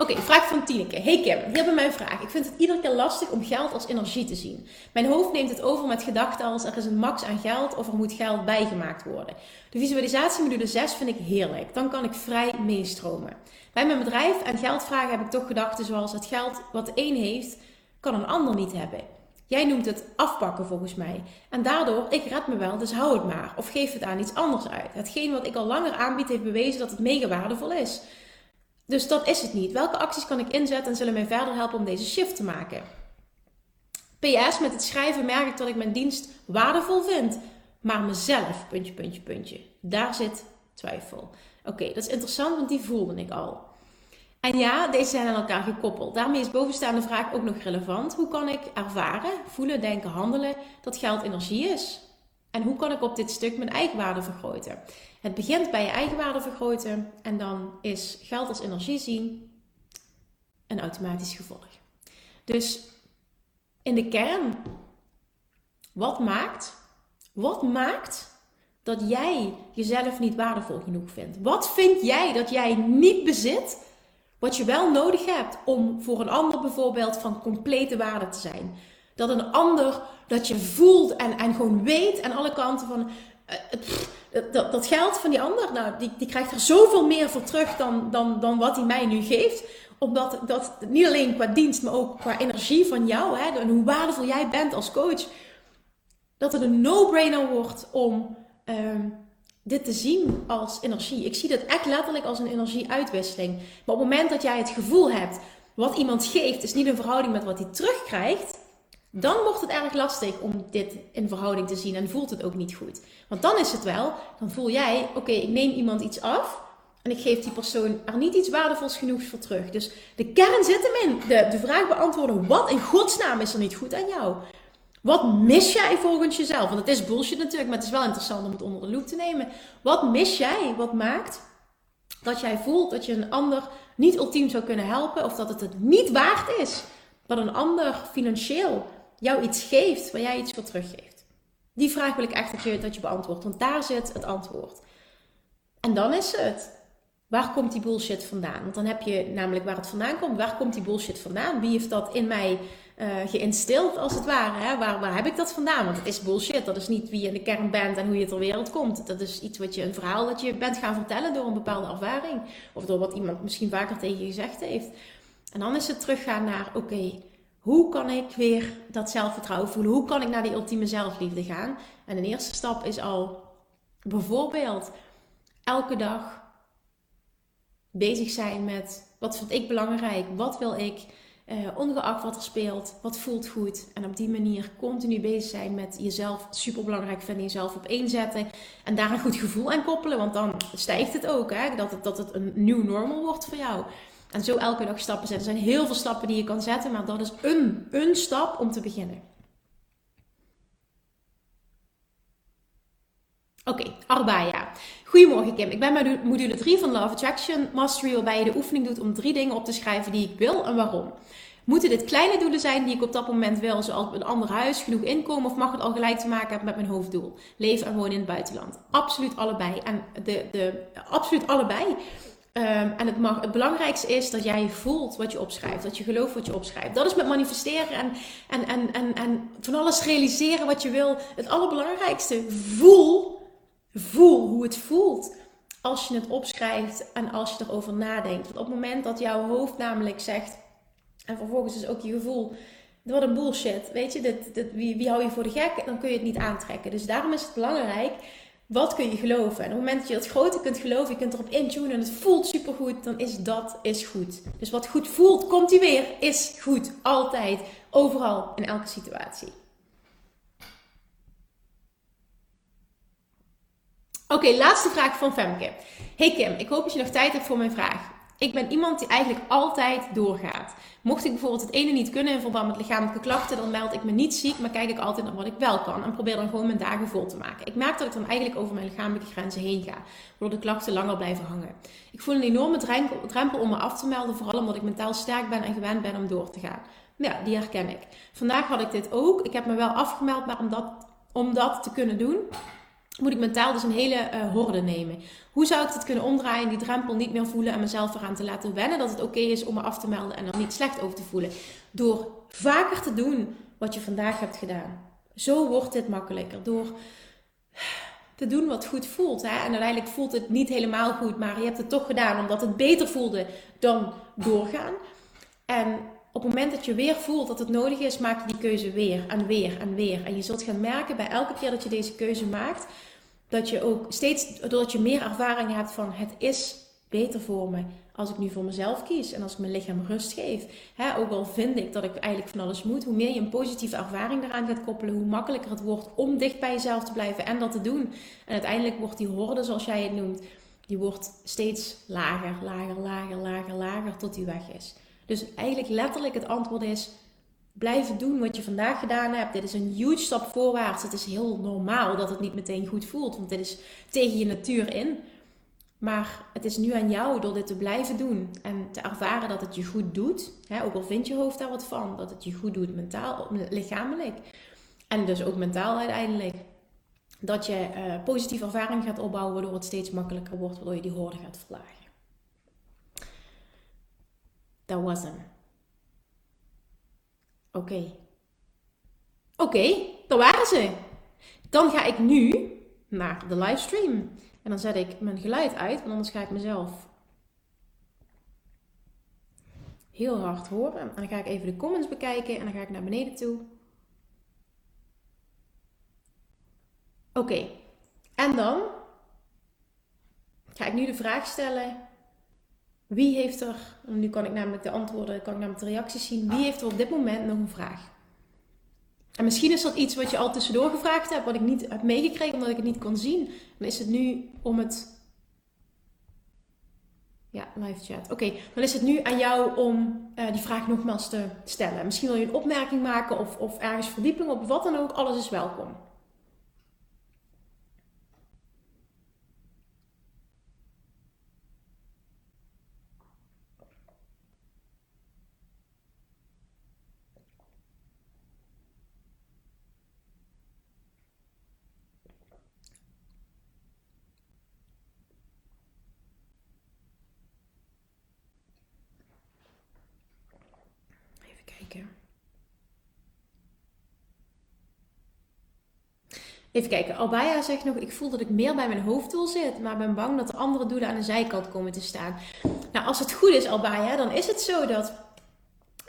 Oké, vraag van Tineke. Hey Kim, hier bij mijn vraag. Ik vind het iedere keer lastig om geld als energie te zien. Mijn hoofd neemt het over met gedachten als er is een max aan geld of er moet geld bijgemaakt worden. De visualisatiemodule 6 vind ik heerlijk. Dan kan ik vrij meestromen. Bij mijn bedrijf en geldvragen heb ik toch gedachten zoals het geld wat de een heeft, kan een ander niet hebben. Jij noemt het afpakken volgens mij. En daardoor, ik red me wel, dus hou het maar. Of geef het aan iets anders uit. Hetgeen wat ik al langer aanbied heeft bewezen dat het mega waardevol is. Dus dat is het niet. Welke acties kan ik inzetten en zullen mij verder helpen om deze shift te maken? PS, met het schrijven merk ik dat ik mijn dienst waardevol vind. Maar mezelf, puntje, puntje, puntje. Daar zit twijfel. Oké, dat is interessant, want die voelde ik al. En ja, deze zijn aan elkaar gekoppeld. Daarmee is bovenstaande vraag ook nog relevant. Hoe kan ik ervaren, voelen, denken, handelen dat geld energie is? En hoe kan ik op dit stuk mijn eigenwaarde vergroten? Het begint bij je eigenwaarde vergroten en dan is geld als energie zien een automatisch gevolg. Dus in de kern, wat maakt, wat maakt dat jij jezelf niet waardevol genoeg vindt? Wat vind jij dat jij niet bezit, wat je wel nodig hebt om voor een ander bijvoorbeeld van complete waarde te zijn? Dat een ander dat je voelt en, en gewoon weet aan alle kanten van. Uh, dat, dat geld van die ander, nou, die, die krijgt er zoveel meer voor terug dan, dan, dan wat hij mij nu geeft. Omdat dat niet alleen qua dienst, maar ook qua energie van jou, hè, en hoe waardevol jij bent als coach. Dat het een no-brainer wordt om Ehm, dit te zien als energie. Ik zie dat echt letterlijk als een energieuitwisseling. Maar op het moment dat jij het gevoel hebt, wat iemand geeft is niet in verhouding met wat hij terugkrijgt, dan wordt het erg lastig om dit in verhouding te zien en voelt het ook niet goed. Want dan is het wel, dan voel jij, oké, ik neem iemand iets af en ik geef die persoon er niet iets waardevols genoeg voor terug. Dus de kern zit hem in. De, de vraag beantwoorden, wat in godsnaam is er niet goed aan jou? Wat mis jij volgens jezelf? Want het is bullshit natuurlijk, maar het is wel interessant om het onder de loep te nemen. Wat mis jij? Wat maakt dat jij voelt dat je een ander niet ultiem zou kunnen helpen of dat het het niet waard is dat een ander financieel jou iets geeft waar jij iets voor teruggeeft? Die vraag wil ik echt dat je, dat je beantwoordt, want daar zit het antwoord. En dan is het. Waar komt die bullshit vandaan? Want dan heb je namelijk waar het vandaan komt. Waar komt die bullshit vandaan? Wie heeft dat in mij uh, geïnstild, als het ware. Hè? Waar, waar heb ik dat vandaan? Want het is bullshit. Dat is niet wie je in de kern bent en hoe je ter wereld komt. Dat is iets wat je, een verhaal dat je bent gaan vertellen door een bepaalde ervaring. Of door wat iemand misschien vaker tegen je gezegd heeft. En dan is het teruggaan naar, oké, hoe kan ik weer dat zelfvertrouwen voelen? Hoe kan ik naar die ultieme zelfliefde gaan? En de eerste stap is al bijvoorbeeld elke dag bezig zijn met wat vind ik belangrijk? Wat wil ik? Uh, ongeacht wat er speelt, wat voelt goed. En op die manier continu bezig zijn met jezelf super belangrijk vinden, jezelf op één zetten. En daar een goed gevoel aan koppelen, want dan stijgt het ook. Hè? Dat, het, dat het een nieuw normal wordt voor jou. En zo elke dag stappen zetten. Er zijn heel veel stappen die je kan zetten, maar dat is een, een stap om te beginnen. Oké, okay, Arbaya. Goedemorgen Kim, ik ben bij module 3 van Love Attraction Mastery, waarbij je de oefening doet om drie dingen op te schrijven die ik wil en waarom. Moeten dit kleine doelen zijn die ik op dat moment wil, zoals een ander huis, genoeg inkomen, of mag het al gelijk te maken hebben met mijn hoofddoel? Leven en wonen in het buitenland. Absoluut allebei. En de, de, absoluut allebei. Um, en het, het belangrijkste is dat jij voelt wat je opschrijft. Dat je gelooft wat je opschrijft. Dat is met manifesteren en, en, en, en, en van alles realiseren wat je wil. Het allerbelangrijkste. Voel Voel hoe het voelt als je het opschrijft en als je erover nadenkt. Want op het moment dat jouw hoofd namelijk zegt, en vervolgens is ook je gevoel, wat een bullshit, weet je, wie, wie hou je voor de gek, dan kun je het niet aantrekken. Dus daarom is het belangrijk, wat kun je geloven? En op het moment dat je het grote kunt geloven, je kunt erop intunen en het voelt supergoed, dan is dat is goed. Dus wat goed voelt, komt hij weer, is goed. Altijd, overal, in elke situatie. Oké, laatste vraag van Femke. Hey Kim, ik hoop dat je nog tijd hebt voor mijn vraag. Ik ben iemand die eigenlijk altijd doorgaat. Mocht ik bijvoorbeeld het ene niet kunnen in verband met lichamelijke klachten, dan meld ik me niet ziek, maar kijk ik altijd naar wat ik wel kan en probeer dan gewoon mijn dagen vol te maken. Ik merk dat ik dan eigenlijk over mijn lichamelijke grenzen heen ga, waardoor de klachten langer blijven hangen. Ik voel een enorme drempel om me af te melden, vooral omdat ik mentaal sterk ben en gewend ben om door te gaan. Ja, die herken ik. Vandaag had ik dit ook. Ik heb me wel afgemeld, maar om dat, om dat te kunnen doen, moet ik mentaal dus een hele uh, horde nemen. Hoe zou ik het kunnen omdraaien, die drempel niet meer voelen en mezelf eraan te laten wennen dat het oké is om me af te melden en er niet slecht over te voelen? Door vaker te doen wat je vandaag hebt gedaan. Zo wordt dit makkelijker. Door te doen wat goed voelt. Hè? En uiteindelijk voelt het niet helemaal goed, maar je hebt het toch gedaan omdat het beter voelde dan doorgaan. En op het moment dat je weer voelt dat het nodig is, maak je die keuze weer en weer en weer. En je zult gaan merken bij elke keer dat je deze keuze maakt, dat je ook steeds, doordat je meer ervaring hebt van het is beter voor me als ik nu voor mezelf kies en als ik mijn lichaam rust geef. ook al vind ik dat ik eigenlijk van alles moet, hoe meer je een positieve ervaring daaraan gaat koppelen, hoe makkelijker het wordt om dicht bij jezelf te blijven en dat te doen. En uiteindelijk wordt die horde, zoals jij het noemt, die wordt steeds lager, lager, lager, lager, lager tot die weg is. Dus eigenlijk letterlijk het antwoord is: blijven doen wat je vandaag gedaan hebt. Dit is een huge stap voorwaarts. Het is heel normaal dat het niet meteen goed voelt, want dit is tegen je natuur in. Maar het is nu aan jou door dit te blijven doen en te ervaren dat het je goed doet. Hè, ook al vindt je hoofd daar wat van, dat het je goed doet mentaal, lichamelijk. En dus ook mentaal uiteindelijk. dat je uh, positieve ervaring gaat opbouwen, waardoor het steeds makkelijker wordt, waardoor je die hoorde gaat verlagen. Dat was hem. Oké. Oké, dat waren ze. Dan ga ik nu naar de livestream. En dan zet ik mijn geluid uit, want anders ga ik mezelf heel hard horen. En dan ga ik even de comments bekijken en dan ga ik naar beneden toe. Oké, en dan ga ik nu de vraag stellen: wie heeft er, nu kan ik namelijk de antwoorden, kan ik namelijk de reacties zien, wie heeft er op dit moment nog een vraag? En misschien is dat iets wat je al tussendoor gevraagd hebt, wat ik niet heb meegekregen omdat ik het niet kon zien. Dan is het nu om het. Ja, live chat. Oké, dan is het nu aan jou om uh, die vraag nogmaals te stellen. Misschien wil je een opmerking maken of, of ergens verdieping op, wat dan ook. Alles is welkom. Even kijken, Albaya zegt nog, ik voel dat ik meer bij mijn hoofddoel zit, maar ben bang dat de andere doelen aan de zijkant komen te staan. Nou, als het goed is, Albaya, dan is het zo dat,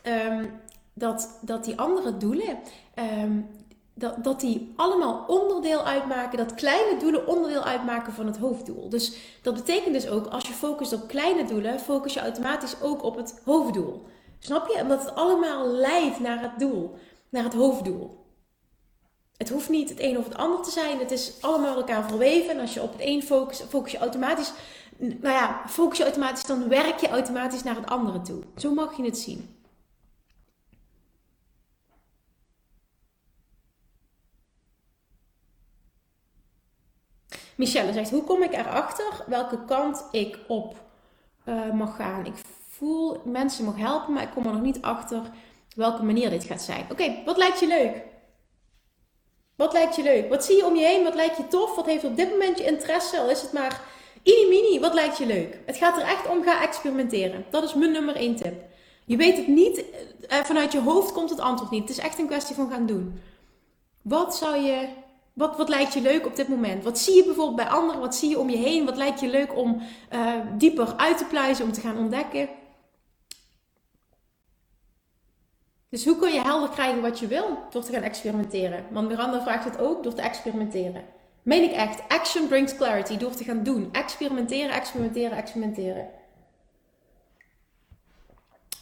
um, dat, dat die andere doelen, um, dat, dat die allemaal onderdeel uitmaken, dat kleine doelen onderdeel uitmaken van het hoofddoel. Dus dat betekent dus ook, als je focust op kleine doelen, focus je automatisch ook op het hoofddoel. Snap je? Omdat het allemaal leidt naar het doel, naar het hoofddoel. Het hoeft niet het een of het ander te zijn. Het is allemaal elkaar verweven. En als je op het een focus, focus je automatisch. Nou ja, focus je automatisch, dan werk je automatisch naar het andere toe. Zo mag je het zien. Michelle zegt: Hoe kom ik erachter welke kant ik op uh, mag gaan? Ik voel mensen mag helpen, maar ik kom er nog niet achter welke manier dit gaat zijn. Oké, wat lijkt je leuk? Wat lijkt je leuk? Wat zie je om je heen? Wat lijkt je tof? Wat heeft op dit moment je interesse? Al is het maar mini-mini, wat lijkt je leuk? Het gaat er echt om, ga experimenteren. Dat is mijn nummer één tip. Je weet het niet, eh, vanuit je hoofd komt het antwoord niet. Het is echt een kwestie van gaan doen. Wat zou je, wat, wat lijkt je leuk op dit moment? Wat zie je bijvoorbeeld bij anderen? Wat zie je om je heen? Wat lijkt je leuk om uh, dieper uit te pluizen, om te gaan ontdekken? Dus hoe kun je helder krijgen wat je wil? Door te gaan experimenteren. Want Miranda vraagt het ook door te experimenteren. Meen ik echt. Action brings clarity. Door te gaan doen. Experimenteren, experimenteren, experimenteren.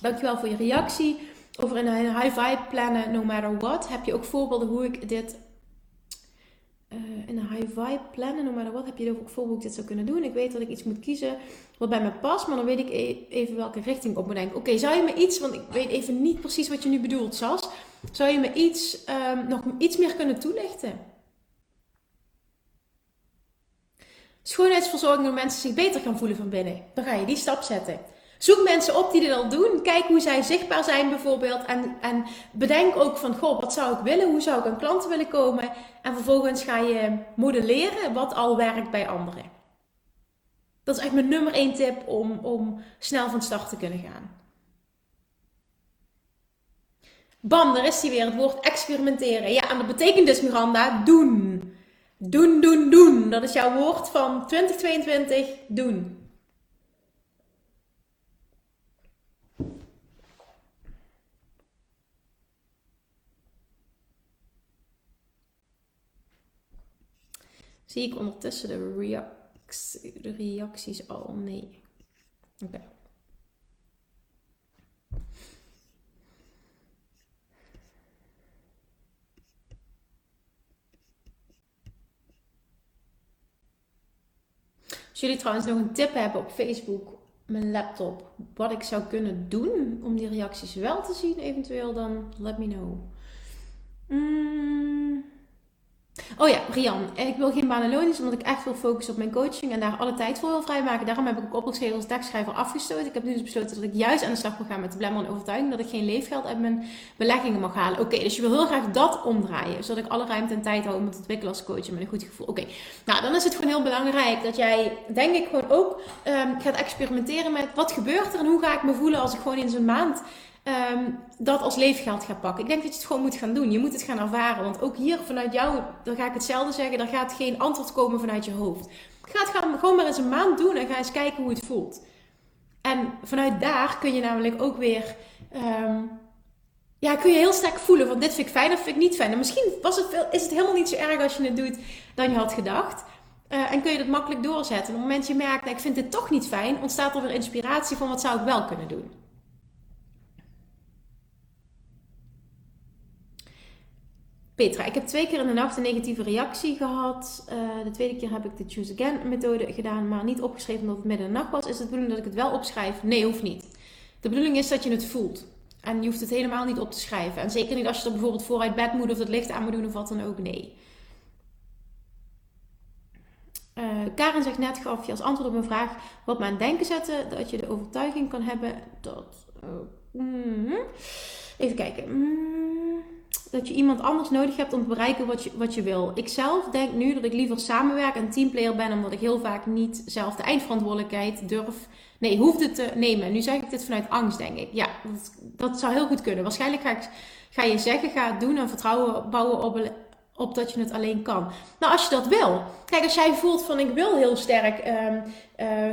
Dankjewel voor je reactie. Over een high vibe plannen, no matter what. Heb je ook voorbeelden hoe ik dit uh, een high vibe plannen, no matter what, heb je ook voor hoe ik dit zou kunnen doen. Ik weet dat ik iets moet kiezen wat bij me past, maar dan weet ik e-, even welke richting ik op moet. Oké, zou je me iets, want ik weet even niet precies wat je nu bedoelt, Sas. Zou je me iets, um, nog iets meer kunnen toelichten? Schoonheidsverzorging door mensen zich beter gaan voelen van binnen. Dan ga je die stap zetten. Zoek mensen op die dit al doen. Kijk hoe zij zichtbaar zijn bijvoorbeeld. En, en bedenk ook van, goh, wat zou ik willen? Hoe zou ik aan klanten willen komen? En vervolgens ga je modelleren wat al werkt bij anderen. Dat is echt mijn nummer één tip om, om snel van start te kunnen gaan. Bam, daar is hij weer, het woord experimenteren. Ja, en dat betekent dus, Miranda, doen. Doen, doen, doen. Dat is jouw woord van 2022, doen. Zie ik ondertussen de, de reacties al? Nee. Oké. Als jullie trouwens nog een tip hebben op Facebook, mijn laptop, wat ik zou kunnen doen om die reacties wel te zien, eventueel, dan let me know. Mm. Oh ja, Rian. Ik wil geen banenlonisch omdat ik echt wil focussen op mijn coaching en daar alle tijd voor wil vrijmaken. Daarom heb ik ook opgeschreven als tekstschrijver afgestoten. Ik heb nu dus besloten dat ik juist aan de slag wil gaan met de blemmer overtuiging dat ik geen leefgeld uit mijn beleggingen mag halen. Oké, dus je wil heel graag dat omdraaien, zodat ik alle ruimte en tijd hou om te ontwikkelen als coach en met een goed gevoel. Oké, nou dan is het gewoon heel belangrijk dat jij, denk ik, gewoon ook um, gaat experimenteren met wat gebeurt er en hoe ga ik me voelen als ik gewoon in zo'n maand um, dat als leefgeld gaat pakken. Ik denk dat je het gewoon moet gaan doen. Je moet het gaan ervaren. Want ook hier vanuit jou, dan ga ik hetzelfde zeggen, er gaat geen antwoord komen vanuit je hoofd. Ga het gewoon maar eens een maand doen en ga eens kijken hoe het voelt. En vanuit daar kun je namelijk ook weer. Um, ja, kun je heel sterk voelen van dit vind ik fijn of vind ik niet fijn. En misschien was het is het helemaal niet zo erg als je het doet dan je had gedacht. Uh, en kun je dat makkelijk doorzetten. En op het moment dat je merkt, nou, ik vind dit toch niet fijn, ontstaat er weer inspiratie van wat zou ik wel kunnen doen. Petra, ik heb twee keer in de nacht een negatieve reactie gehad. Uh, de tweede keer heb ik de Choose Again methode gedaan, maar niet opgeschreven omdat het midden de nacht was. Is het de bedoeling dat ik het wel opschrijf? Nee, hoeft niet. De bedoeling is dat je het voelt. En je hoeft het helemaal niet op te schrijven. En zeker niet als je er bijvoorbeeld vooruit bed moet of het licht aan moet doen of wat dan ook. Nee. Uh, Karen zegt net, gaf je als antwoord op mijn vraag wat me aan denken zetten. Dat je de overtuiging kan hebben dat... Uh, even kijken. Mm, dat je iemand anders nodig hebt om te bereiken wat je, wat je wil. Ik zelf denk nu dat ik liever samenwerk en teamplayer ben, omdat ik heel vaak niet zelf de eindverantwoordelijkheid durf. Nee, hoefde te nemen. Nu zeg ik dit vanuit angst, denk ik. Ja, dat, zou heel goed kunnen. Waarschijnlijk ga, ik, je zeggen, ga doen en vertrouwen bouwen op op dat je het alleen kan. Nou, als je dat wil. Kijk, als jij voelt van ik wil heel sterk um,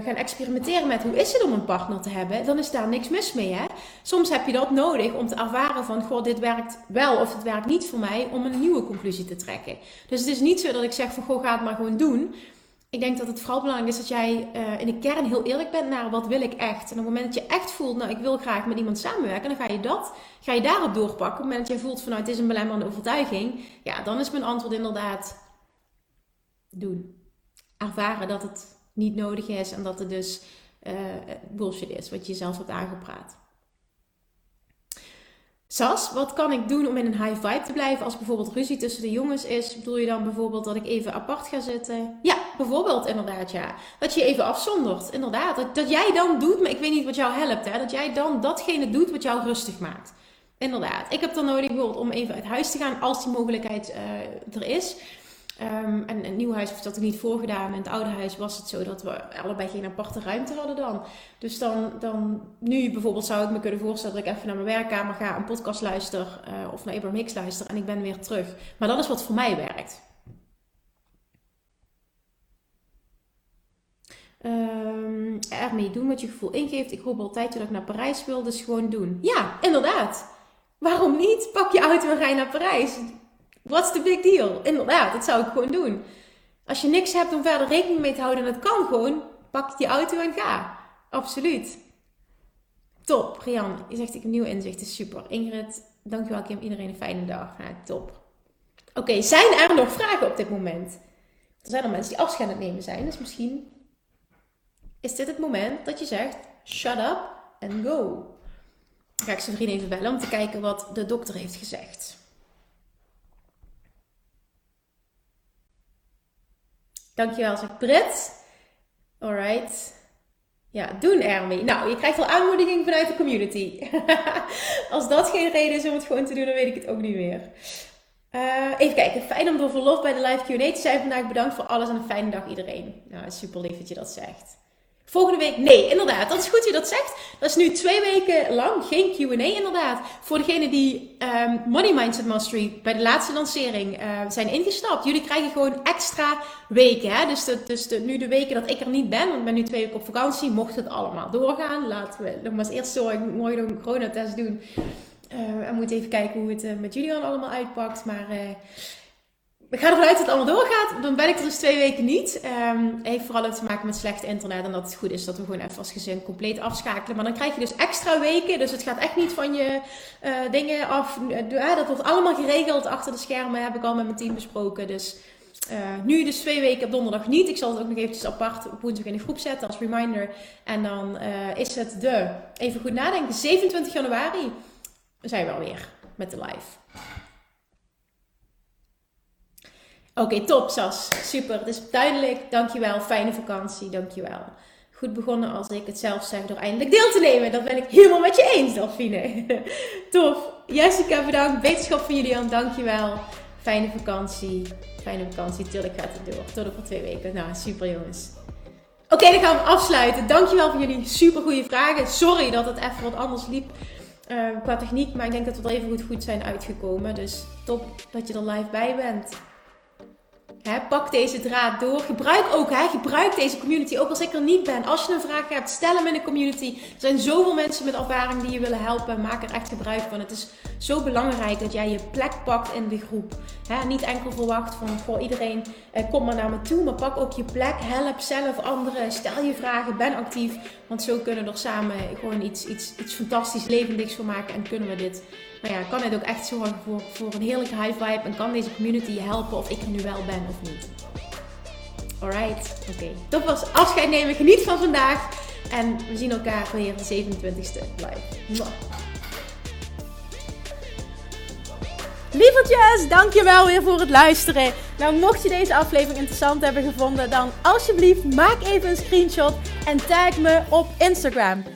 gaan experimenteren met hoe is het om een partner te hebben, dan is daar niks mis mee. Hè? Soms heb je dat nodig om te ervaren van goh, dit werkt wel of het werkt niet voor mij, om een nieuwe conclusie te trekken. Dus het is niet zo dat ik zeg van goh, ga het maar gewoon doen ik denk dat het vooral belangrijk is dat jij uh, in de kern heel eerlijk bent naar wat wil ik echt. En op het moment dat je echt voelt, nou ik wil graag met iemand samenwerken, dan ga je dat, ga je daarop doorpakken. Op het moment dat jij voelt van nou het is een belemmerende overtuiging, ja dan is mijn antwoord inderdaad doen. Ervaren dat het niet nodig is en dat het dus uh, bullshit is wat je jezelf hebt aangepraat. Sas, wat kan ik doen om in een high vibe te blijven als bijvoorbeeld ruzie tussen de jongens is? Bedoel je dan bijvoorbeeld dat ik even apart ga zitten? Ja, bijvoorbeeld inderdaad ja. Dat je even afzondert, inderdaad. Dat, jij dan doet, maar ik weet niet wat jou helpt hè. Dat jij dan datgene doet wat jou rustig maakt. Inderdaad. Ik heb dan nodig bijvoorbeeld om even uit huis te gaan als die mogelijkheid uh, er is. Um, en een nieuw huis heeft dat er niet voorgedaan. In het oude huis was het zo dat we allebei geen aparte ruimte hadden dan. Dus dan, dan nu bijvoorbeeld zou ik me kunnen voorstellen dat ik even naar mijn werkkamer ga, een podcast luister uh, of naar Abraham Hicks luister en ik ben weer terug. Maar dat is wat voor mij werkt. Um, ermee doen wat je gevoel ingeeft. Ik hoop altijd dat ik naar Parijs wil, dus gewoon doen. Ja, inderdaad. Waarom niet? Pak je auto en je naar Parijs. What's the big deal? Inderdaad, dat zou ik gewoon doen. Als je niks hebt om verder rekening mee te houden en het kan gewoon, pak je auto en ga. Absoluut. Top, Rian. Je zegt ik een nieuw inzicht, is super. Ingrid, dankjewel Kim. Iedereen een fijne dag. Ja, top. Oké, zijn er nog vragen op dit moment? Er zijn al mensen die afscheid aan het nemen zijn, dus misschien is dit het moment dat je zegt: shut up and go. Dan ga ik zijn vriend even bellen om te kijken wat de dokter heeft gezegd. Dankjewel, zegt Brit. Alright. Ja, doen ermee. Nou, je krijgt al aanmoediging vanuit de community. Als dat geen reden is om het gewoon te doen, dan weet ik het ook niet meer. Uh, even kijken. Fijn om door verlof bij de live Q&A te zijn vandaag. Bedankt voor alles en een fijne dag iedereen. Nou, super lief dat je dat zegt. Volgende week, nee, inderdaad. Dat is goed dat je dat zegt. Dat is nu twee weken lang geen Q&A inderdaad. Voor degenen die um, Money Mindset Mastery bij de laatste lancering uh, zijn ingestapt. Jullie krijgen gewoon extra weken. Hè? Dus, dus de, nu de weken dat ik er niet ben, want ik ben nu twee weken op vakantie, mocht het allemaal doorgaan. Laten we nog maar eens eerst zorgen, morgen nog een coronatest doen. Uh, en moeten even kijken hoe het uh, met jullie dan allemaal uitpakt. Maar ik ga ervan uit dat het allemaal doorgaat. Dan ben ik er dus twee weken niet. Um, heeft vooral ook te maken met slecht internet. En dat het goed is dat we gewoon even als gezin compleet afschakelen. Maar dan krijg je dus extra weken. Dus het gaat echt niet van je uh, dingen af. Uh, dat wordt allemaal geregeld achter de schermen. Heb ik al met mijn team besproken. Dus nu dus twee weken op donderdag niet. Ik zal het ook nog eventjes apart op woensdag in de groep zetten als reminder. En dan is het de, even goed nadenken, 27 januari zijn we alweer met de live. Oké, top Sas. Super. Het is duidelijk. Dankjewel. Fijne vakantie. Dankjewel. Goed begonnen als ik het zelf zeg door eindelijk deel te nemen. Dat ben ik helemaal met je eens, Delphine. Tof. Jessica, bedankt. Wetenschap van Julian, dankjewel. Fijne vakantie. Fijne vakantie. Tuurlijk gaat het door. Tot over twee weken. Nou, super jongens. Oké, dan gaan we afsluiten. Dankjewel voor jullie super goede vragen. Sorry dat het even wat anders liep uh, qua techniek. Maar ik denk dat we er even goed, goed zijn uitgekomen. Dus top dat je er live bij bent pak deze draad door. Gebruik ook, gebruik deze community. Ook als ik er niet ben. Als je een vraag hebt, stel hem in de community. Er zijn zoveel mensen met ervaring die je willen helpen. Maak er echt gebruik van. Het is zo belangrijk dat jij je plek pakt in de groep. niet enkel verwacht van voor iedereen, eh, kom maar naar me toe. Maar pak ook je plek. Help zelf anderen. Stel je vragen. Ben actief. Want zo kunnen we er samen gewoon iets, iets, iets fantastisch levendigs voor maken. En kunnen we dit nou ja, kan dit ook echt zorgen voor, voor een heerlijke high vibe en kan deze community helpen of ik er nu wel ben of niet. Alright, oké. Okay. Dat was afscheid nemen. Geniet van vandaag. En we zien elkaar weer de 27e live. Lievertjes, dankjewel weer voor het luisteren. Nou, mocht je deze aflevering interessant hebben gevonden, dan alsjeblieft maak even een screenshot en tag me op Instagram.